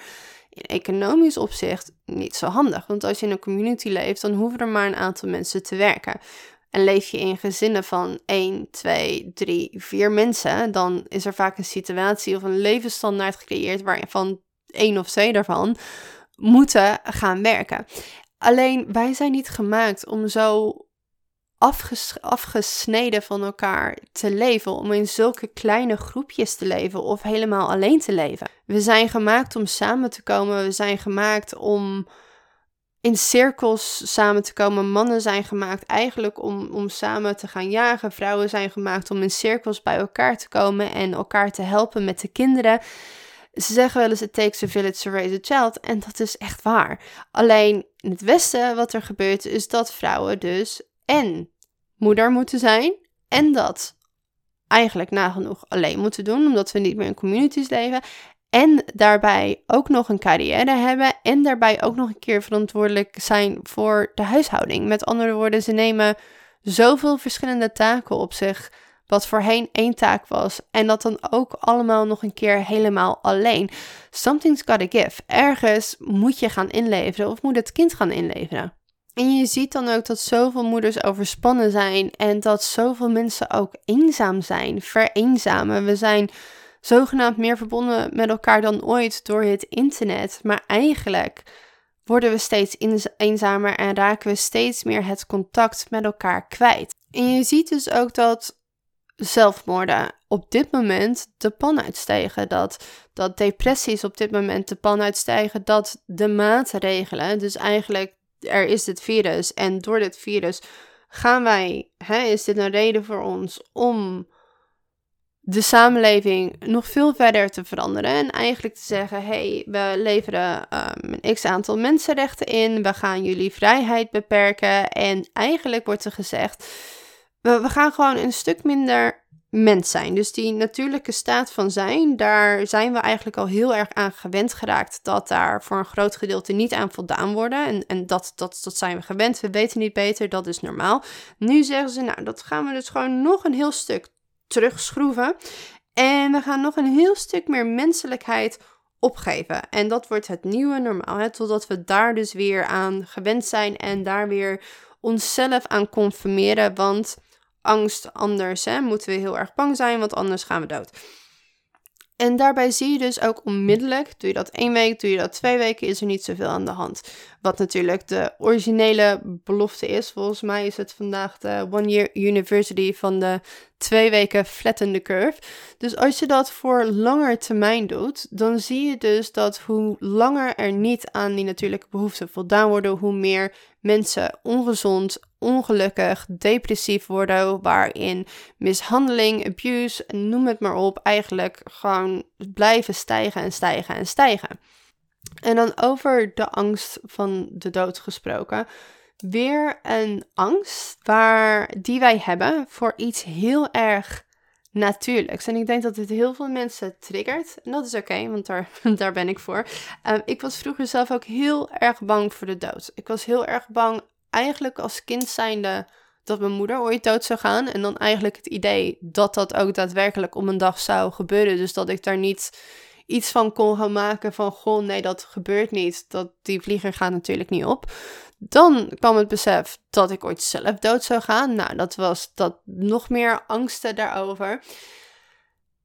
Speaker 1: in economisch opzicht niet zo handig. Want als je in een community leeft, dan hoeven er maar een aantal mensen te werken. En leef je in gezinnen van 1, 2, 3, 4 mensen, dan is er vaak een situatie of een levensstandaard gecreëerd waarvan één of twee daarvan moeten gaan werken. Alleen wij zijn niet gemaakt om zo afgesneden van elkaar te leven, om in zulke kleine groepjes te leven of helemaal alleen te leven. We zijn gemaakt om samen te komen, we zijn gemaakt om in cirkels samen te komen. Mannen zijn gemaakt eigenlijk om, om samen te gaan jagen. Vrouwen zijn gemaakt om in cirkels bij elkaar te komen en elkaar te helpen met de kinderen. Ze zeggen wel eens: It takes a village to raise a child. En dat is echt waar. Alleen in het Westen, wat er gebeurt, is dat vrouwen dus en moeder moeten zijn. En dat eigenlijk nagenoeg alleen moeten doen, omdat we niet meer in communities leven. En daarbij ook nog een carrière hebben. En daarbij ook nog een keer verantwoordelijk zijn voor de huishouding. Met andere woorden, ze nemen zoveel verschillende taken op zich. Wat voorheen één taak was. En dat dan ook allemaal nog een keer helemaal alleen. Something's gotta give. Ergens moet je gaan inleveren of moet het kind gaan inleveren. En je ziet dan ook dat zoveel moeders overspannen zijn en dat zoveel mensen ook eenzaam zijn, vereenzamen. We zijn zogenaamd meer verbonden met elkaar dan ooit door het internet, maar eigenlijk worden we steeds eenzamer en raken we steeds meer het contact met elkaar kwijt. En je ziet dus ook dat zelfmoorden op dit moment de pan uitstijgen. Dat, dat depressies op dit moment de pan uitstijgen. Dat de maatregelen, dus eigenlijk er is dit virus en door dit virus gaan wij, hè, is dit een reden voor ons om de samenleving nog veel verder te veranderen. En eigenlijk te zeggen: hey, we leveren um, een x aantal mensenrechten in. We gaan jullie vrijheid beperken. En eigenlijk wordt er gezegd: we gaan gewoon een stuk minder mens zijn. Dus die natuurlijke staat van zijn, daar zijn we eigenlijk al heel erg aan gewend geraakt dat daar voor een groot gedeelte niet aan voldaan worden. En, en dat, dat, dat zijn we gewend. We weten niet beter, dat is normaal. Nu zeggen ze, nou, dat gaan we dus gewoon nog een heel stuk terugschroeven. En we gaan nog een heel stuk meer menselijkheid opgeven. En dat wordt het nieuwe normaal, totdat we daar dus weer aan gewend zijn en daar weer onszelf aan conformeren. Want angst anders, hè, moeten we heel erg bang zijn, want anders gaan we dood. En daarbij zie je dus ook onmiddellijk, doe je dat één week, doe je dat twee weken, is er niet zoveel aan de hand. Wat natuurlijk de originele belofte is. Volgens mij is het vandaag de One Year University van de twee weken flatten curve. Dus als je dat voor langer termijn doet, dan zie je dus dat hoe langer er niet aan die natuurlijke behoeften voldaan worden, hoe meer mensen ongezond, ongelukkig, depressief worden, waarin mishandeling, abuse, noem het maar op, eigenlijk gewoon blijven stijgen en stijgen en stijgen. En dan over de angst van de dood gesproken. Weer een angst waar, die wij hebben voor iets heel erg natuurlijks. En ik denk dat dit heel veel mensen triggert. En dat is oké, want daar, daar ben ik voor. Um, ik was vroeger zelf ook heel erg bang voor de dood. Ik was heel erg bang, eigenlijk als kind zijnde, dat mijn moeder ooit dood zou gaan. En dan eigenlijk het idee dat dat ook daadwerkelijk om een dag zou gebeuren. Dus dat ik daar niet iets van kon gaan maken van, goh, nee, dat gebeurt niet. Dat, die vlieger gaat natuurlijk niet op. Dan kwam het besef dat ik ooit zelf dood zou gaan. Nou, dat was dat nog meer angsten daarover.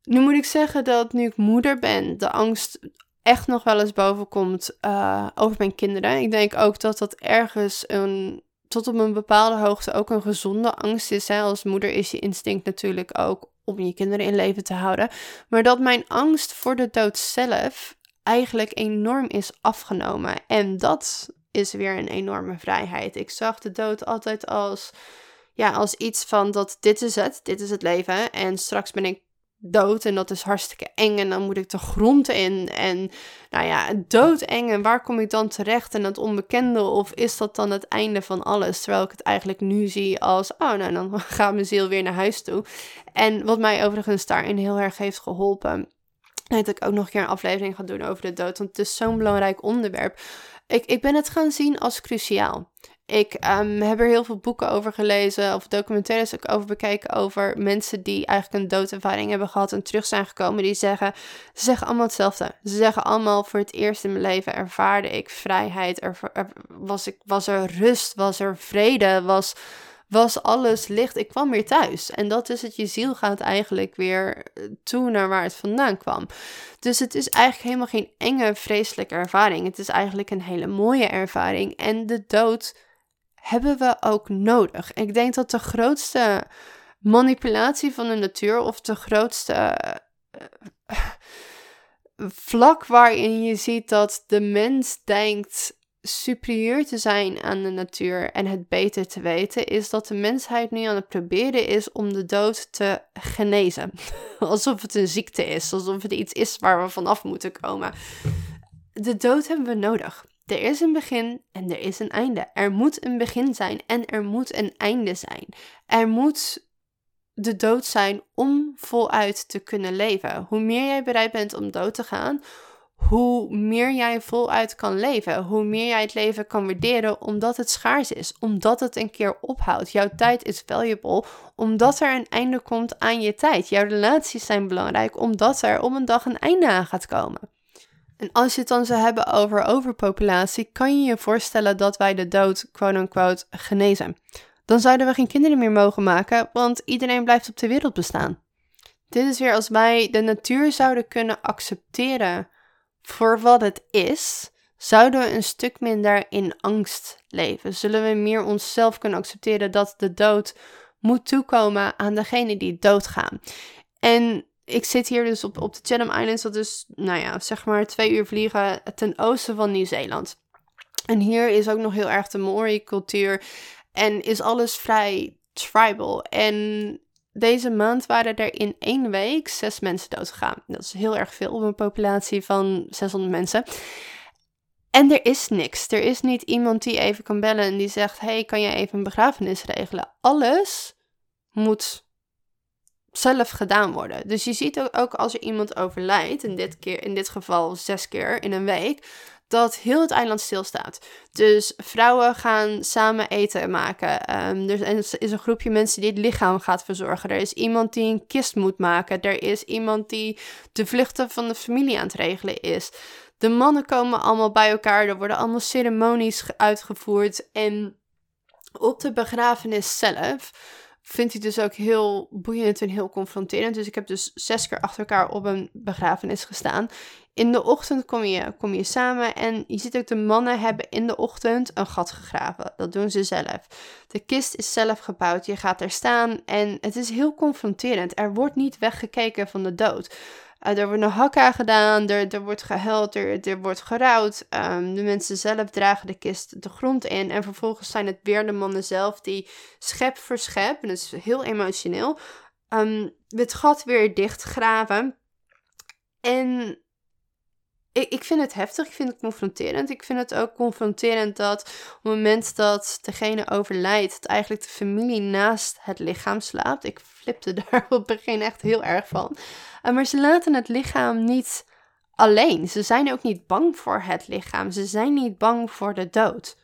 Speaker 1: Nu moet ik zeggen dat nu ik moeder ben, de angst echt nog wel eens boven komt uh, over mijn kinderen. Ik denk ook dat dat ergens een, tot op een bepaalde hoogte ook een gezonde angst is. Hè? Als moeder is je instinct natuurlijk ook om je kinderen in leven te houden. Maar dat mijn angst voor de dood zelf eigenlijk enorm is afgenomen. En dat is weer een enorme vrijheid. Ik zag de dood altijd als, ja, als iets van dat dit is het, dit is het leven. En straks ben ik dood en dat is hartstikke eng en dan moet ik de grond in en nou ja, doodeng en waar kom ik dan terecht en het onbekende of is dat dan het einde van alles terwijl ik het eigenlijk nu zie als oh nou dan gaat mijn ziel weer naar huis toe en wat mij overigens daarin heel erg heeft geholpen dat ik ook nog een keer een aflevering ga doen over de dood want het is zo'n belangrijk onderwerp ik, ik ben het gaan zien als cruciaal. Ik um, heb er heel veel boeken over gelezen, of documentaires ook over bekeken, over mensen die eigenlijk een doodervaring hebben gehad en terug zijn gekomen. Die zeggen, ze zeggen allemaal hetzelfde. Ze zeggen allemaal, voor het eerst in mijn leven ervaarde ik vrijheid, er, was, ik, was er rust, was er vrede, was was alles licht. Ik kwam weer thuis. En dat is het, je ziel gaat eigenlijk weer eh, toe naar waar het vandaan kwam. Dus het is eigenlijk helemaal geen enge, vreselijke ervaring. Het is eigenlijk een hele mooie ervaring. En de dood hebben we ook nodig. Ik denk dat de grootste manipulatie van de natuur of de grootste uh, vlak waarin je ziet dat de mens denkt superieur te zijn aan de natuur en het beter te weten, is dat de mensheid nu aan het proberen is om de dood te genezen. alsof het een ziekte is, alsof het iets is waar we vanaf moeten komen. De dood hebben we nodig. Er is een begin en er is een einde. Er moet een begin zijn en er moet een einde zijn. Er moet de dood zijn om voluit te kunnen leven. Hoe meer jij bereid bent om dood te gaan, hoe meer jij voluit kan leven. Hoe meer jij het leven kan waarderen omdat het schaars is. Omdat het een keer ophoudt. Jouw tijd is valuable omdat er een einde komt aan je tijd. Jouw relaties zijn belangrijk omdat er om een dag een einde aan gaat komen. En als je het dan zou hebben over overpopulatie, kan je je voorstellen dat wij de dood, quote-unquote, genezen. Dan zouden we geen kinderen meer mogen maken, want iedereen blijft op de wereld bestaan. Dit is weer als wij de natuur zouden kunnen accepteren voor wat het is, zouden we een stuk minder in angst leven. Zullen we meer onszelf kunnen accepteren dat de dood moet toekomen aan degene die doodgaan. En ik zit hier dus op, op de Chatham Islands, dat is, nou ja, zeg maar twee uur vliegen ten oosten van Nieuw-Zeeland. En hier is ook nog heel erg de Maori-cultuur en is alles vrij tribal. En deze maand waren er in één week zes mensen doodgegaan. Dat is heel erg veel op een populatie van 600 mensen. En er is niks. Er is niet iemand die even kan bellen en die zegt: Hey, kan je even een begrafenis regelen? Alles moet zelf gedaan worden. Dus je ziet ook, als er iemand overlijdt, in dit, keer, in dit geval zes keer in een week, dat heel het eiland stilstaat. Dus vrouwen gaan samen eten maken. Er is een groepje mensen die het lichaam gaat verzorgen. Er is iemand die een kist moet maken. Er is iemand die de vluchten van de familie aan het regelen is. De mannen komen allemaal bij elkaar. Er worden allemaal ceremonies uitgevoerd. En op de begrafenis zelf vind ik dus ook heel boeiend en heel confronterend. Dus ik heb dus zes keer achter elkaar op een begrafenis gestaan. In de ochtend kom je, kom je samen en je ziet ook de mannen hebben in de ochtend een gat gegraven. Dat doen ze zelf. De kist is zelf gebouwd. Je gaat er staan en het is heel confronterend. Er wordt niet weggekeken van de dood. Uh, er wordt een hakka gedaan, er, er wordt gehuild, er, wordt gerouwd. Um, de mensen zelf dragen de kist de grond in. En vervolgens zijn het weer de mannen zelf die schep voor schep, en dat is heel emotioneel, um, het gat weer dichtgraven. En ik, ik vind het heftig, ik vind het confronterend. Ik vind het ook confronterend dat op het moment dat degene overlijdt, dat eigenlijk de familie naast het lichaam slaapt. Ik flipte daar op het begin echt heel erg van. Uh, maar ze laten het lichaam niet alleen. Ze zijn ook niet bang voor het lichaam. Ze zijn niet bang voor de dood.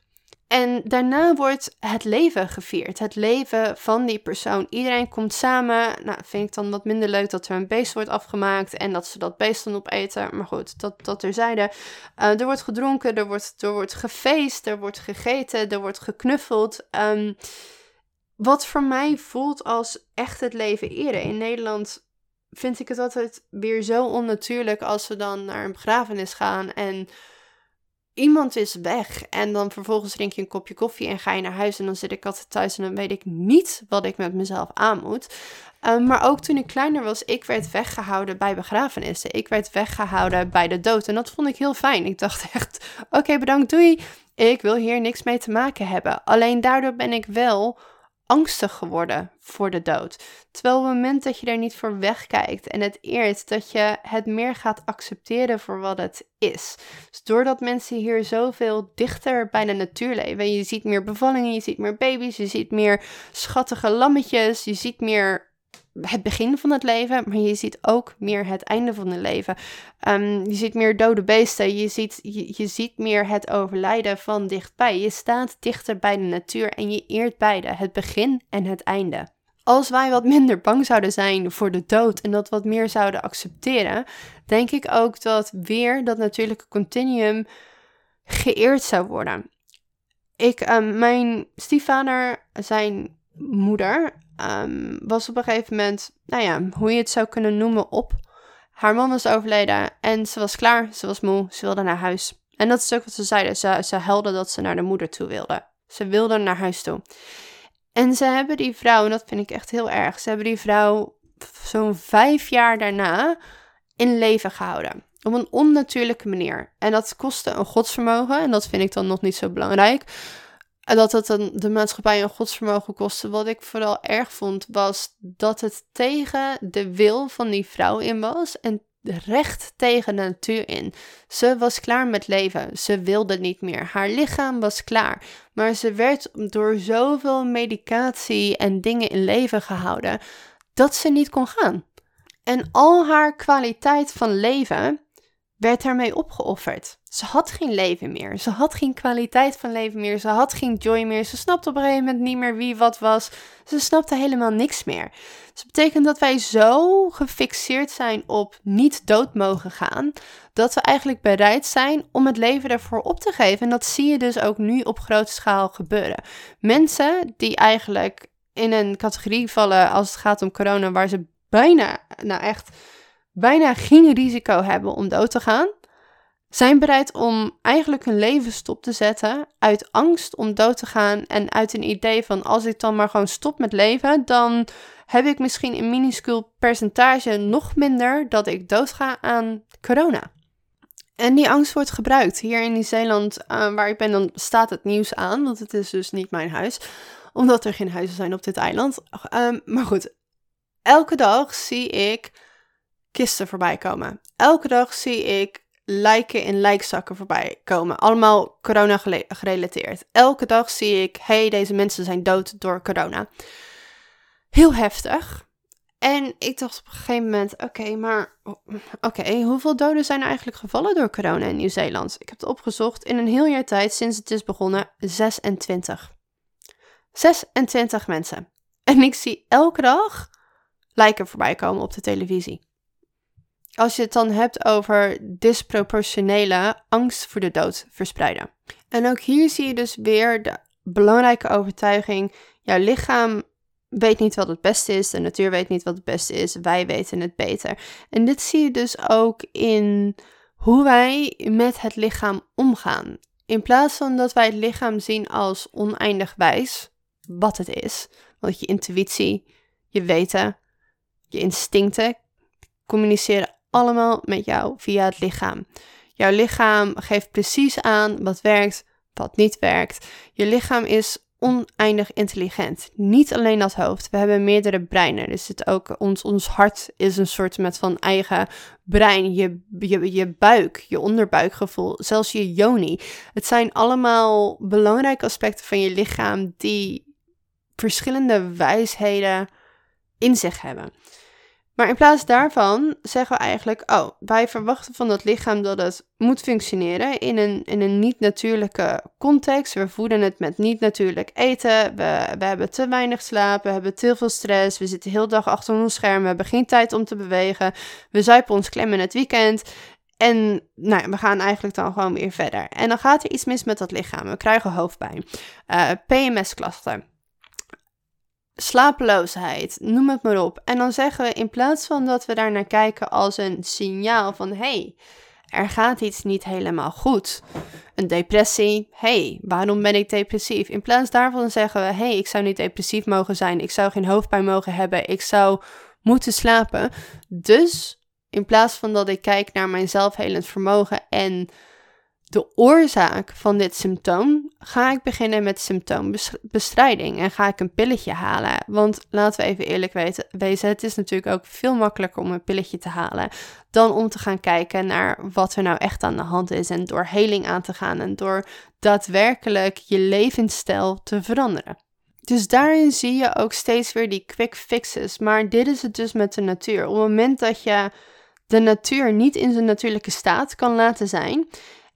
Speaker 1: En daarna wordt het leven gevierd. Het leven van die persoon. Iedereen komt samen. Nou, vind ik dan wat minder leuk dat er een beest wordt afgemaakt. En dat ze dat beest dan opeten. Maar goed, dat, dat terzijde. Uh, er wordt gedronken, er wordt, er wordt gefeest, er wordt gegeten, er wordt geknuffeld. Um, wat voor mij voelt als echt het leven eren. In Nederland vind ik het altijd weer zo onnatuurlijk als we dan naar een begrafenis gaan en iemand is weg en dan vervolgens drink je een kopje koffie en ga je naar huis en dan zit ik altijd thuis en dan weet ik niet wat ik met mezelf aan moet. Ehm, maar ook toen ik kleiner was, ik werd weggehouden bij begrafenissen. Ik werd weggehouden bij de dood en dat vond ik heel fijn. Ik dacht echt, oké bedankt, doei. Ik wil hier niks mee te maken hebben. Alleen daardoor ben ik wel angstig geworden voor de dood. Terwijl op het moment dat je er niet voor wegkijkt en het eert, dat je het meer gaat accepteren voor wat het is. Dus doordat mensen hier zoveel dichter bij de natuur leven, je ziet meer bevallingen, je ziet meer baby's, je ziet meer schattige lammetjes, je ziet meer het begin van het leven, maar je ziet ook meer het einde van het leven. Um, je ziet meer dode beesten, je ziet, je, je ziet meer het overlijden van dichtbij. Je staat dichter bij de natuur en je eert beide, het begin en het einde. Als wij wat minder bang zouden zijn voor de dood en dat wat meer zouden accepteren, denk ik ook dat weer dat natuurlijke continuum geëerd zou worden. Ik, um, mijn stiefvader, zijn moeder, um, was op een gegeven moment, nou ja, hoe je het zou kunnen noemen, op. Haar man was overleden en ze was klaar, ze was moe, ze wilde naar huis. En dat is ook wat ze zeiden. Ze, ze dat ze naar de moeder toe wilde. Ze wilde naar huis toe. En ze hebben die vrouw, en dat vind ik echt heel erg, ze hebben die vrouw zo'n vijf jaar daarna in leven gehouden. Op een onnatuurlijke manier. En dat kostte een godsvermogen. En dat vind ik dan nog niet zo belangrijk. Dat het de maatschappij een godsvermogen kostte. Wat ik vooral erg vond, was dat het tegen de wil van die vrouw in was. En recht tegen de natuur in. Ze was klaar met leven. Ze wilde niet meer. Haar lichaam was klaar. Maar ze werd door zoveel medicatie en dingen in leven gehouden. dat ze niet kon gaan. En al haar kwaliteit van leven werd daarmee opgeofferd. Ze had geen leven meer. Ze had geen kwaliteit van leven meer. Ze had geen joy meer. Ze snapte op een gegeven moment niet meer wie wat was. Ze snapte helemaal niks meer. Dus dat betekent dat wij zo gefixeerd zijn op niet dood mogen gaan, dat we eigenlijk bereid zijn om het leven ervoor op te geven. En dat zie je dus ook nu op grote schaal gebeuren. Mensen die eigenlijk in een categorie vallen als het gaat om corona, waar ze bijna, nou echt, bijna geen risico hebben om dood te gaan, zijn bereid om eigenlijk hun leven stop te zetten uit angst om dood te gaan en uit een idee van als ik dan maar gewoon stop met leven, dan heb ik misschien een minuscuul percentage nog minder dat ik doodga aan corona. En die angst wordt gebruikt. Hier in Nieuw-Zeeland, uh, waar ik ben, dan staat het nieuws aan, want het is dus niet mijn huis, omdat er geen huizen zijn op dit eiland. Um, maar goed, elke dag zie ik kisten voorbij komen. Elke dag zie ik lijken in lijkzakken voorbij komen. Allemaal corona gerelateerd. Elke dag zie ik, hey, deze mensen zijn dood door corona. Heel heftig. En ik dacht op een gegeven moment, oké, maar oké, hoeveel doden zijn er eigenlijk gevallen door corona in Nieuw-Zeeland? Ik heb het opgezocht in een heel jaar tijd sinds het is begonnen, 26. 26 mensen. En ik zie elke dag lijken voorbij komen op de televisie. Als je het dan hebt over disproportionele angst voor de dood verspreiden. En ook hier zie je dus weer de belangrijke overtuiging: jouw lichaam weet niet wat het beste is, de natuur weet niet wat het beste is, wij weten het beter. En dit zie je dus ook in hoe wij met het lichaam omgaan. In plaats van dat wij het lichaam zien als oneindig wijs, wat het is, want je intuïtie, je weten, je instincten communiceren allemaal met jou via het lichaam. Jouw lichaam geeft precies aan wat werkt, wat niet werkt. Je lichaam is oneindig intelligent. Niet alleen dat hoofd. We hebben meerdere breinen. Dus het ook ons, ons hart is een soort met van eigen brein. Je, je, je buik, je onderbuikgevoel, zelfs je joni. Het zijn allemaal belangrijke aspecten van je lichaam die verschillende wijsheden in zich hebben. Maar in plaats daarvan zeggen we eigenlijk, oh, wij verwachten van dat lichaam dat het moet functioneren in een, in een niet-natuurlijke context. We voeden het met niet-natuurlijk eten, we, we hebben te weinig slaap, we hebben te veel stress, we zitten heel dag achter ons scherm, we hebben geen tijd om te bewegen, we zuipen ons klem in het weekend. En nou, we gaan eigenlijk dan gewoon weer verder. En dan gaat er iets mis met dat lichaam. We krijgen hoofdpijn, eh, PMS-klachten slapeloosheid, noem het maar op. En dan zeggen we in plaats van dat we daar naar kijken als een signaal van hey, er gaat iets niet helemaal goed. Een depressie, hey, waarom ben ik depressief? In plaats daarvan zeggen we hey, ik zou niet depressief mogen zijn, ik zou geen hoofdpijn mogen hebben, ik zou moeten slapen. Dus in plaats van dat ik kijk naar mijn zelfhelend vermogen en de oorzaak van dit symptoom, ga ik beginnen met symptoombestrijding en ga ik een pilletje halen. Want laten we even eerlijk weten, wezen, het is natuurlijk ook veel makkelijker om een pilletje te halen dan om te gaan kijken naar wat er nou echt aan de hand is en door heling aan te gaan en door daadwerkelijk je levensstijl te veranderen. Dus daarin zie je ook steeds weer die quick fixes. Maar dit is het dus met de natuur. Op het moment dat je de natuur niet in zijn natuurlijke staat kan laten zijn,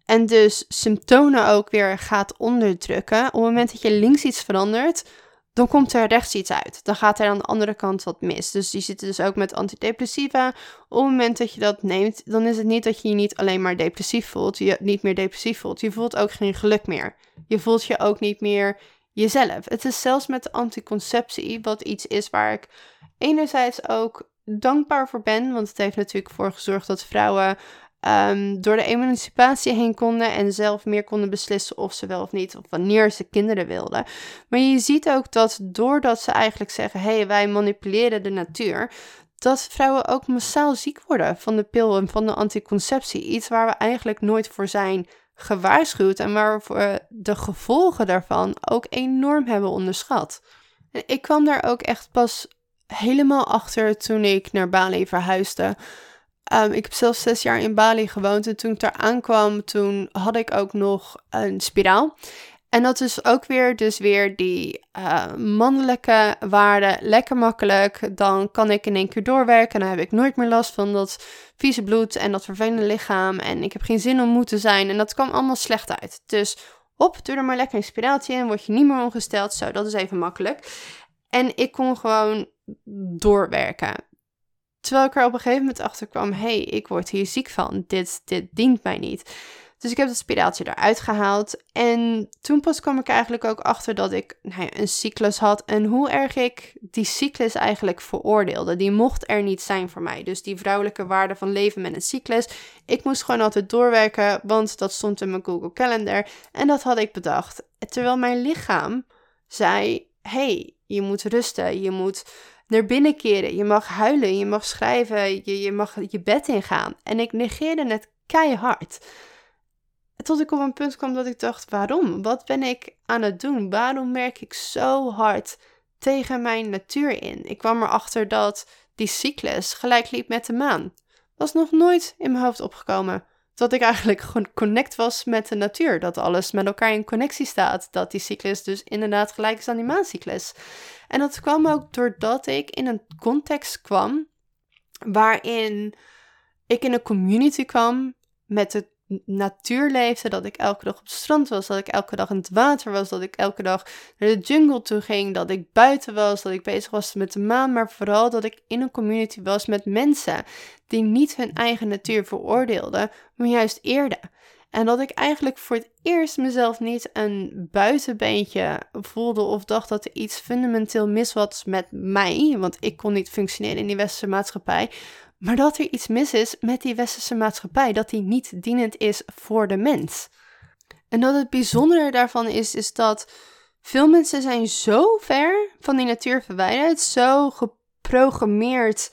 Speaker 1: en dus symptomen ook weer gaat onderdrukken. Op het moment dat je links iets verandert, dan komt er rechts iets uit. Dan gaat er aan de andere kant wat mis. Dus die zitten dus ook met antidepressiva. Op het moment dat je dat neemt, dan is het niet dat je je niet alleen maar depressief voelt, je niet meer depressief voelt. Je voelt ook geen geluk meer. Je voelt je ook niet meer jezelf. Het is zelfs met de anticonceptie, wat iets is waar ik enerzijds ook dankbaar voor ben, want het heeft natuurlijk voor gezorgd dat vrouwen um, door de emancipatie heen konden en zelf meer konden beslissen of ze wel of niet, of wanneer ze kinderen wilden. Maar je ziet ook dat doordat ze eigenlijk zeggen: hé, hey, wij manipuleren de natuur, dat vrouwen ook massaal ziek worden van de pil en van de anticonceptie. Iets waar we eigenlijk nooit voor zijn gewaarschuwd en waar we de gevolgen daarvan ook enorm hebben onderschat. En ik kwam daar ook echt pas helemaal achter toen ik naar Bali verhuisde. Um, ik heb zelfs zes jaar in Bali gewoond en toen ik daar aankwam, toen had ik ook nog een spiraal. En dat is ook weer, dus weer die uh, mannelijke waarde. Lekker makkelijk. Dan kan ik in één keer doorwerken. Dan heb ik nooit meer last van dat vieze bloed en dat vervelende lichaam. En ik heb geen zin om moe te zijn. En dat kwam allemaal slecht uit. Dus op, doe er maar lekker inspiratie in. Word je niet meer ongesteld. Zo, dat is even makkelijk. En ik kon gewoon doorwerken. Terwijl ik er op een gegeven moment achter kwam: hé, hey, ik word hier ziek van. Dit, dit dient mij niet. Dus ik heb dat spiraaltje eruit gehaald. En toen pas kwam ik eigenlijk ook achter dat ik nou ja, een cyclus had. En hoe erg ik die cyclus eigenlijk veroordeelde. Die mocht er niet zijn voor mij. Dus die vrouwelijke waarde van leven met een cyclus. Ik moest gewoon altijd doorwerken, want dat stond in mijn Google Calendar. En dat had ik bedacht. Terwijl mijn lichaam zei: hey, je moet rusten. Je moet naar binnen keren. Je mag huilen. Je mag schrijven. Je, je mag je bed ingaan. En ik negeerde het keihard. Tot ik op een punt kwam dat ik dacht: waarom? Wat ben ik aan het doen? Waarom merk ik zo hard tegen mijn natuur in? Ik kwam erachter dat die cyclus gelijk liep met de maan. Was nog nooit in mijn hoofd opgekomen. Dat ik eigenlijk gewoon connect was met de natuur. Dat alles met elkaar in connectie staat. Dat die cyclus dus inderdaad gelijk is aan die maancyclus. En dat kwam ook doordat ik in een context kwam waarin ik in een community kwam met het natuur leefde, dat ik elke dag op het strand was, dat ik elke dag in het water was, dat ik elke dag naar de jungle toe ging, dat ik buiten was, dat ik bezig was met de maan, maar vooral dat ik in een community was met mensen die niet hun eigen natuur veroordeelden, maar juist eerden. En dat ik eigenlijk voor het eerst mezelf niet een buitenbeentje voelde of dacht dat er iets fundamenteel mis was met mij, want ik kon niet functioneren in die westerse maatschappij, maar dat er iets mis is met die westerse maatschappij, dat die niet dienend is voor de mens. En dat het bijzondere daarvan is, is dat veel mensen zijn zo ver van die natuur verwijderd, zo geprogrammeerd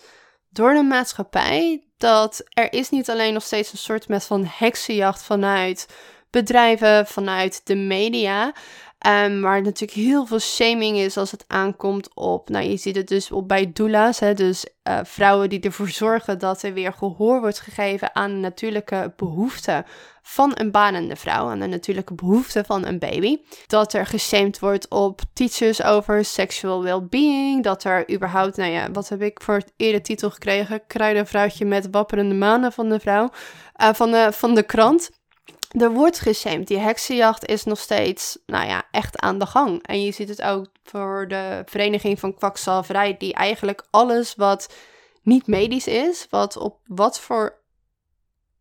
Speaker 1: door de maatschappij, dat er is niet alleen nog steeds een soort met van heksenjacht vanuit bedrijven, vanuit de media, Um, waar natuurlijk heel veel shaming is als het aankomt op, nou je ziet het dus op bij doula's, hè, dus uh, vrouwen die ervoor zorgen dat er weer gehoor wordt gegeven aan de natuurlijke behoeften van een banende vrouw, aan de natuurlijke behoeften van een baby. Dat er geshamed wordt op teachers over sexual well-being, dat er überhaupt, nou ja, wat heb ik voor het eerder titel gekregen? Kruidenvrouwtje met wapperende manen van de vrouw, uh, van, de, van de krant er wordt geshamed. Die heksenjacht is nog steeds, nou ja, echt aan de gang. En je ziet het ook voor de Vereniging van Kwakzalverij, die eigenlijk alles wat niet medisch is, wat op wat voor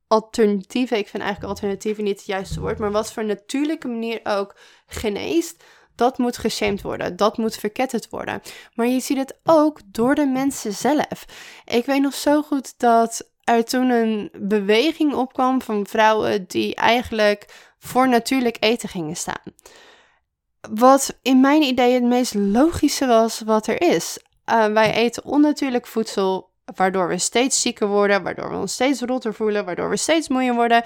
Speaker 1: alternatieven, ik vind eigenlijk alternatieven niet het juiste woord, maar wat voor natuurlijke manier ook geneest, dat moet geshamed worden. Dat moet verketterd worden. Maar je ziet het ook door de mensen zelf. Ik weet nog zo goed dat er toen een beweging opkwam van vrouwen die eigenlijk voor natuurlijk eten gingen staan. Wat in mijn idee het meest logische was wat er is. Uh, wij eten onnatuurlijk voedsel, waardoor we steeds zieker worden, waardoor we ons steeds rotter voelen, waardoor we steeds moeier worden.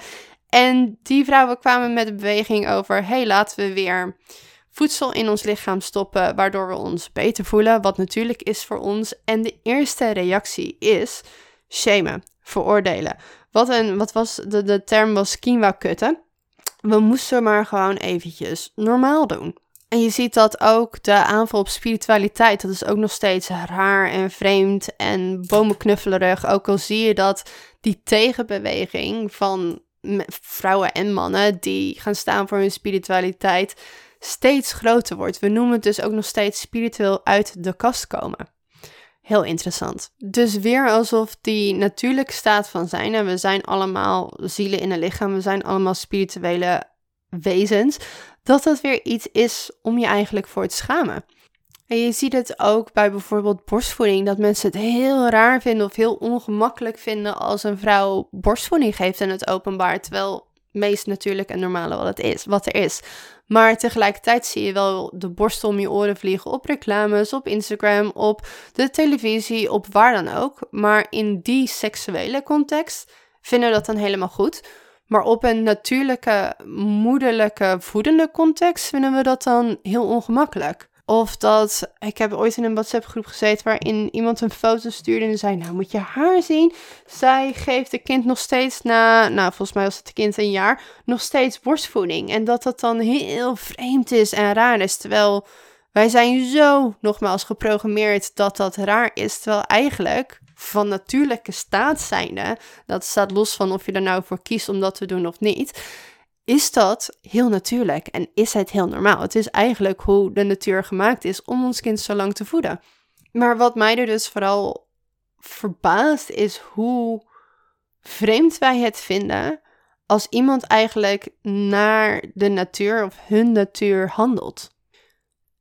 Speaker 1: En die vrouwen kwamen met de beweging over: hey, laten we weer voedsel in ons lichaam stoppen, waardoor we ons beter voelen, wat natuurlijk is voor ons. En de eerste reactie is shamen veroordelen. Wat, een, wat was de, de term was quinoa kutten. We moesten maar gewoon eventjes normaal doen. En je ziet dat ook de aanval op spiritualiteit, dat is ook nog steeds raar en vreemd en bomenknuffelerig. Ook al zie je dat die tegenbeweging van vrouwen en mannen die gaan staan voor hun spiritualiteit steeds groter wordt. We noemen het dus ook nog steeds spiritueel uit de kast komen. Heel interessant. Dus weer alsof die natuurlijke staat van zijn, en we zijn allemaal zielen in een lichaam, we zijn allemaal spirituele wezens, dat dat weer iets is om je eigenlijk voor te schamen. En je ziet het ook bij bijvoorbeeld borstvoeding, dat mensen het heel raar vinden of heel ongemakkelijk vinden als een vrouw borstvoeding geeft in het openbaar, terwijl meest natuurlijk en normale wat het is, wat er is. Maar tegelijkertijd zie je wel de borstel om je oren vliegen op reclames, op Instagram, op de televisie, op waar dan ook. Maar in die seksuele context vinden we dat dan helemaal goed. Maar op een natuurlijke, moederlijke, voedende context vinden we dat dan heel ongemakkelijk. Of dat, ik heb ooit in een WhatsApp groep gezeten waarin iemand een foto stuurde en zei, nou moet je haar zien. Zij geeft het kind nog steeds na, nou volgens mij was het kind een jaar, nog steeds borstvoeding. En dat dat dan heel vreemd is en raar is. Terwijl wij zijn zo, nogmaals, geprogrammeerd dat dat raar is. Terwijl eigenlijk van natuurlijke staat zijnde, dat staat los van of je er nou voor kiest om dat te doen of niet, is dat heel natuurlijk en is het heel normaal. Het is eigenlijk hoe de natuur gemaakt is om ons kind zo lang te voeden. Maar wat mij er dus vooral verbaast is hoe vreemd wij het vinden als iemand eigenlijk naar de natuur of hun natuur handelt.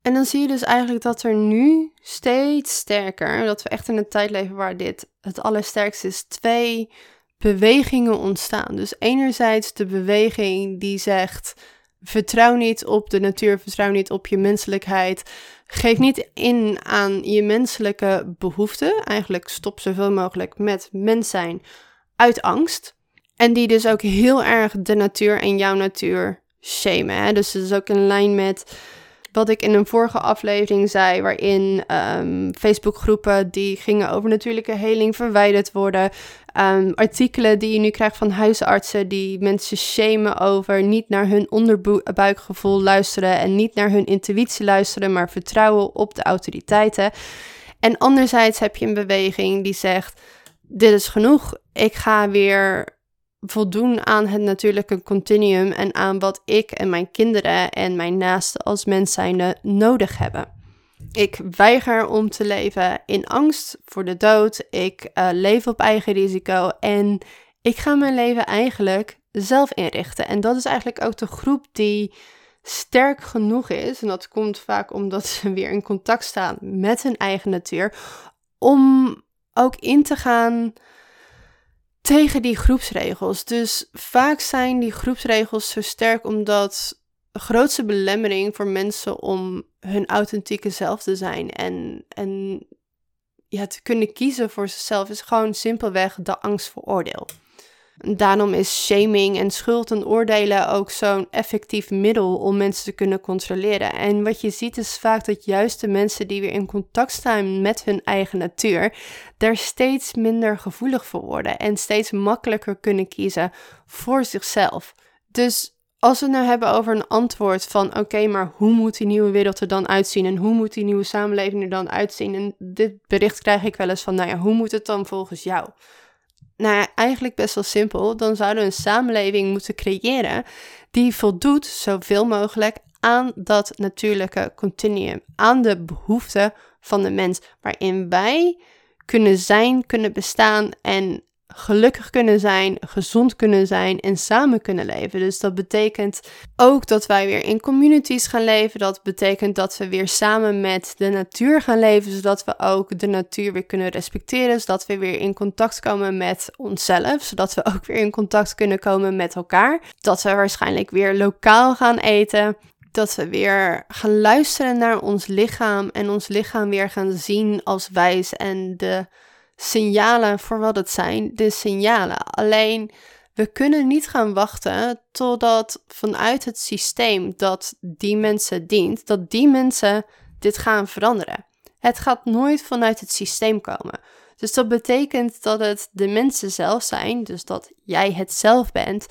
Speaker 1: En dan zie je dus eigenlijk dat er nu steeds sterker, dat we echt in een tijd leven waar dit het allersterkste is, twee bewegingen ontstaan. Dus enerzijds de beweging die zegt: vertrouw niet op de natuur, vertrouw niet op je menselijkheid. Geef niet in aan je menselijke behoeften. Eigenlijk stop zoveel mogelijk met mens zijn uit angst. En die dus ook heel erg de natuur en jouw natuur shamen. Hè? Dus het is ook in lijn met wat ik in een vorige aflevering zei, waarin um, Facebookgroepen die gingen over natuurlijke heling verwijderd worden. Um, artikelen die je nu krijgt van huisartsen die mensen shamen over niet naar hun onderbuikgevoel luisteren en niet naar hun intuïtie luisteren, maar vertrouwen op de autoriteiten. En anderzijds heb je een beweging die zegt: dit is genoeg, ik ga weer voldoen aan het natuurlijke continuum en aan wat ik en mijn kinderen en mijn naasten als mens zijnde nodig hebben. Ik weiger om te leven in angst voor de dood. Ik uh, leef op eigen risico en ik ga mijn leven eigenlijk zelf inrichten. En dat is eigenlijk ook de groep die sterk genoeg is. En dat komt vaak omdat ze weer in contact staan met hun eigen natuur. Om ook in te gaan tegen die groepsregels. Dus vaak zijn die groepsregels zo sterk omdat de grootste belemmering voor mensen om hun authentieke zelf te zijn en, en ja, te kunnen kiezen voor zichzelf is gewoon simpelweg de angst voor oordeel. Daarom is shaming en schuld en oordelen ook zo'n effectief middel om mensen te kunnen controleren. En wat je ziet is vaak dat juist de mensen die weer in contact staan met hun eigen natuur, daar steeds minder gevoelig voor worden en steeds makkelijker kunnen kiezen voor zichzelf. Dus als we het nou hebben over een antwoord van oké, maar hoe moet die nieuwe wereld er dan uitzien en hoe moet die nieuwe samenleving er dan uitzien? En dit bericht krijg ik wel eens van, nou ja, hoe moet het dan volgens jou? Nou ja, eigenlijk best wel simpel. Dan zouden we een samenleving moeten creëren die voldoet zoveel mogelijk aan dat natuurlijke continuum, aan de behoeften van de mens, waarin wij kunnen zijn, kunnen bestaan en gelukkig kunnen zijn, gezond kunnen zijn en samen kunnen leven. Dus dat betekent ook dat wij weer in communities gaan leven. Dat betekent dat we weer samen met de natuur gaan leven, zodat we ook de natuur weer kunnen respecteren. Zodat we weer in contact komen met onszelf, zodat we ook weer in contact kunnen komen met elkaar. Dat we waarschijnlijk weer lokaal gaan eten dat we weer gaan luisteren naar ons lichaam en ons lichaam weer gaan zien als wijs en de signalen voor wat het zijn, de signalen. Alleen we kunnen niet gaan wachten totdat vanuit het systeem dat die mensen dient, dat die mensen dit gaan veranderen. Het gaat nooit vanuit het systeem komen. Dus dat betekent dat het de mensen zelf zijn, dus dat jij het zelf bent,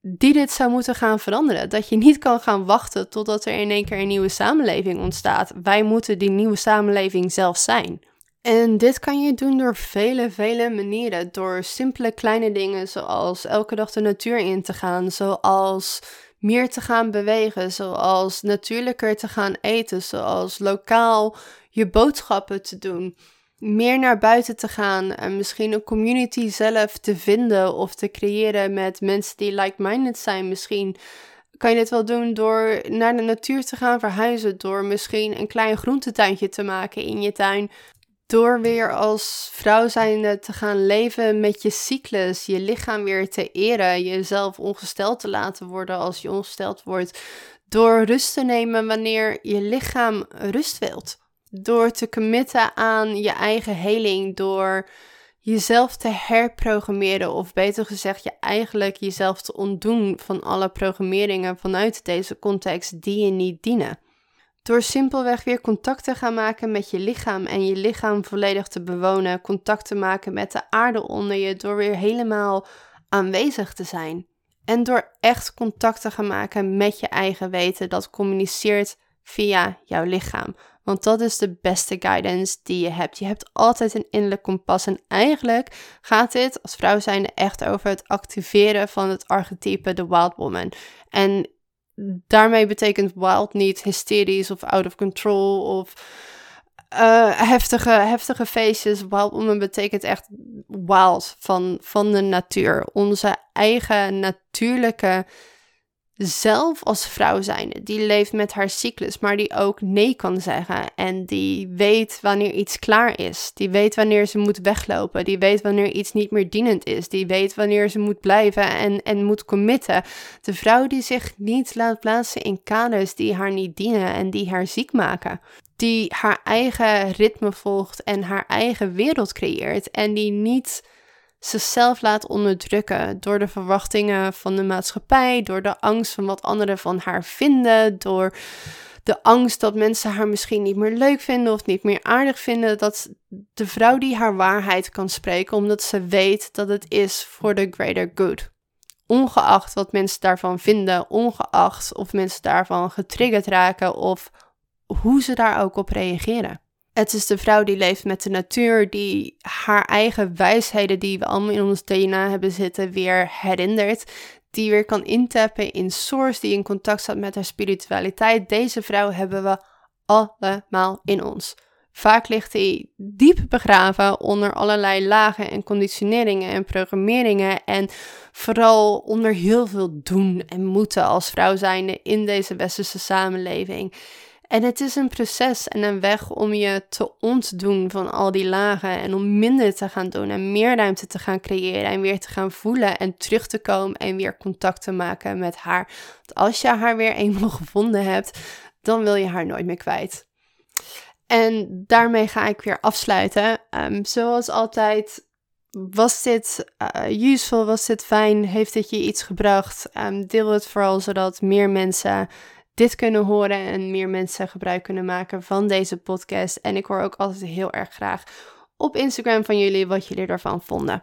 Speaker 1: die dit zou moeten gaan veranderen. Dat je niet kan gaan wachten totdat er in één keer een nieuwe samenleving ontstaat. Wij moeten die nieuwe samenleving zelf zijn. En dit kan je doen door vele, vele manieren. Door simpele kleine dingen zoals elke dag de natuur in te gaan, zoals meer te gaan bewegen, zoals natuurlijker te gaan eten, zoals lokaal je boodschappen te doen. Meer naar buiten te gaan en misschien een community zelf te vinden of te creëren met mensen die like-minded zijn. Misschien kan je dit wel doen door naar de natuur te gaan verhuizen, door misschien een klein groentetuintje te maken in je tuin, door weer als vrouw zijnde te gaan leven met je cyclus, je lichaam weer te eren, jezelf ongesteld te laten worden als je ongesteld wordt. Door rust te nemen wanneer je lichaam rust wilt. Door te committen aan je eigen heling, door jezelf te herprogrammeren, of beter gezegd, je eigenlijk jezelf te ontdoen van alle programmeringen vanuit deze context die je niet dienen. Door simpelweg weer contact te gaan maken met je lichaam en je lichaam volledig te bewonen, contact te maken met de aarde onder je, door weer helemaal aanwezig te zijn. En door echt contact te gaan maken met je eigen weten, dat communiceert via jouw lichaam. Want dat is de beste guidance die je hebt. Je hebt altijd een innerlijk kompas. En eigenlijk gaat dit als vrouw zijnde echt over het activeren van het archetype de wild woman. En daarmee betekent wild niet hysterisch of out of control of uh, heftige, heftige feestjes. Wild woman betekent echt wild van, van de natuur. Onze eigen natuurlijke zelf als vrouw zijnde, die leeft met haar cyclus, maar die ook nee kan zeggen. En die weet wanneer iets klaar is. Die weet wanneer ze moet weglopen. Die weet wanneer iets niet meer dienend is. Die weet wanneer ze moet blijven en, en moet committen. De vrouw die zich niet laat plaatsen in kaders die haar niet dienen en die haar ziek maken. Die haar eigen ritme volgt en haar eigen wereld creëert. En die niet zichzelf laat onderdrukken door de verwachtingen van de maatschappij, door de angst van wat anderen van haar vinden, door de angst dat mensen haar misschien niet meer leuk vinden of niet meer aardig vinden. Dat de vrouw die haar waarheid kan spreken, omdat ze weet dat het is voor de greater good. Ongeacht wat mensen daarvan vinden, ongeacht of mensen daarvan getriggerd raken of hoe ze daar ook op reageren. Het is de vrouw die leeft met de natuur, die haar eigen wijsheden die we allemaal in ons DNA hebben zitten, weer herinnert. Die weer kan intappen in source, die in contact staat met haar spiritualiteit. Deze vrouw hebben we allemaal in ons. Vaak ligt die diep begraven onder allerlei lagen en conditioneringen en programmeringen. En vooral onder heel veel doen en moeten als vrouw zijnde in deze westerse samenleving. En het is een proces en een weg om je te ontdoen van al die lagen en om minder te gaan doen en meer ruimte te gaan creëren en weer te gaan voelen en terug te komen en weer contact te maken met haar. Want als je haar weer eenmaal gevonden hebt, dan wil je haar nooit meer kwijt. En daarmee ga ik weer afsluiten. Um, zoals altijd, was dit uh, useful? Was dit fijn? Heeft het je iets gebracht? Um, deel het vooral zodat meer mensen dit kunnen horen en meer mensen gebruik kunnen maken van deze podcast. En ik hoor ook altijd heel erg graag op Instagram van jullie wat jullie ervan vonden.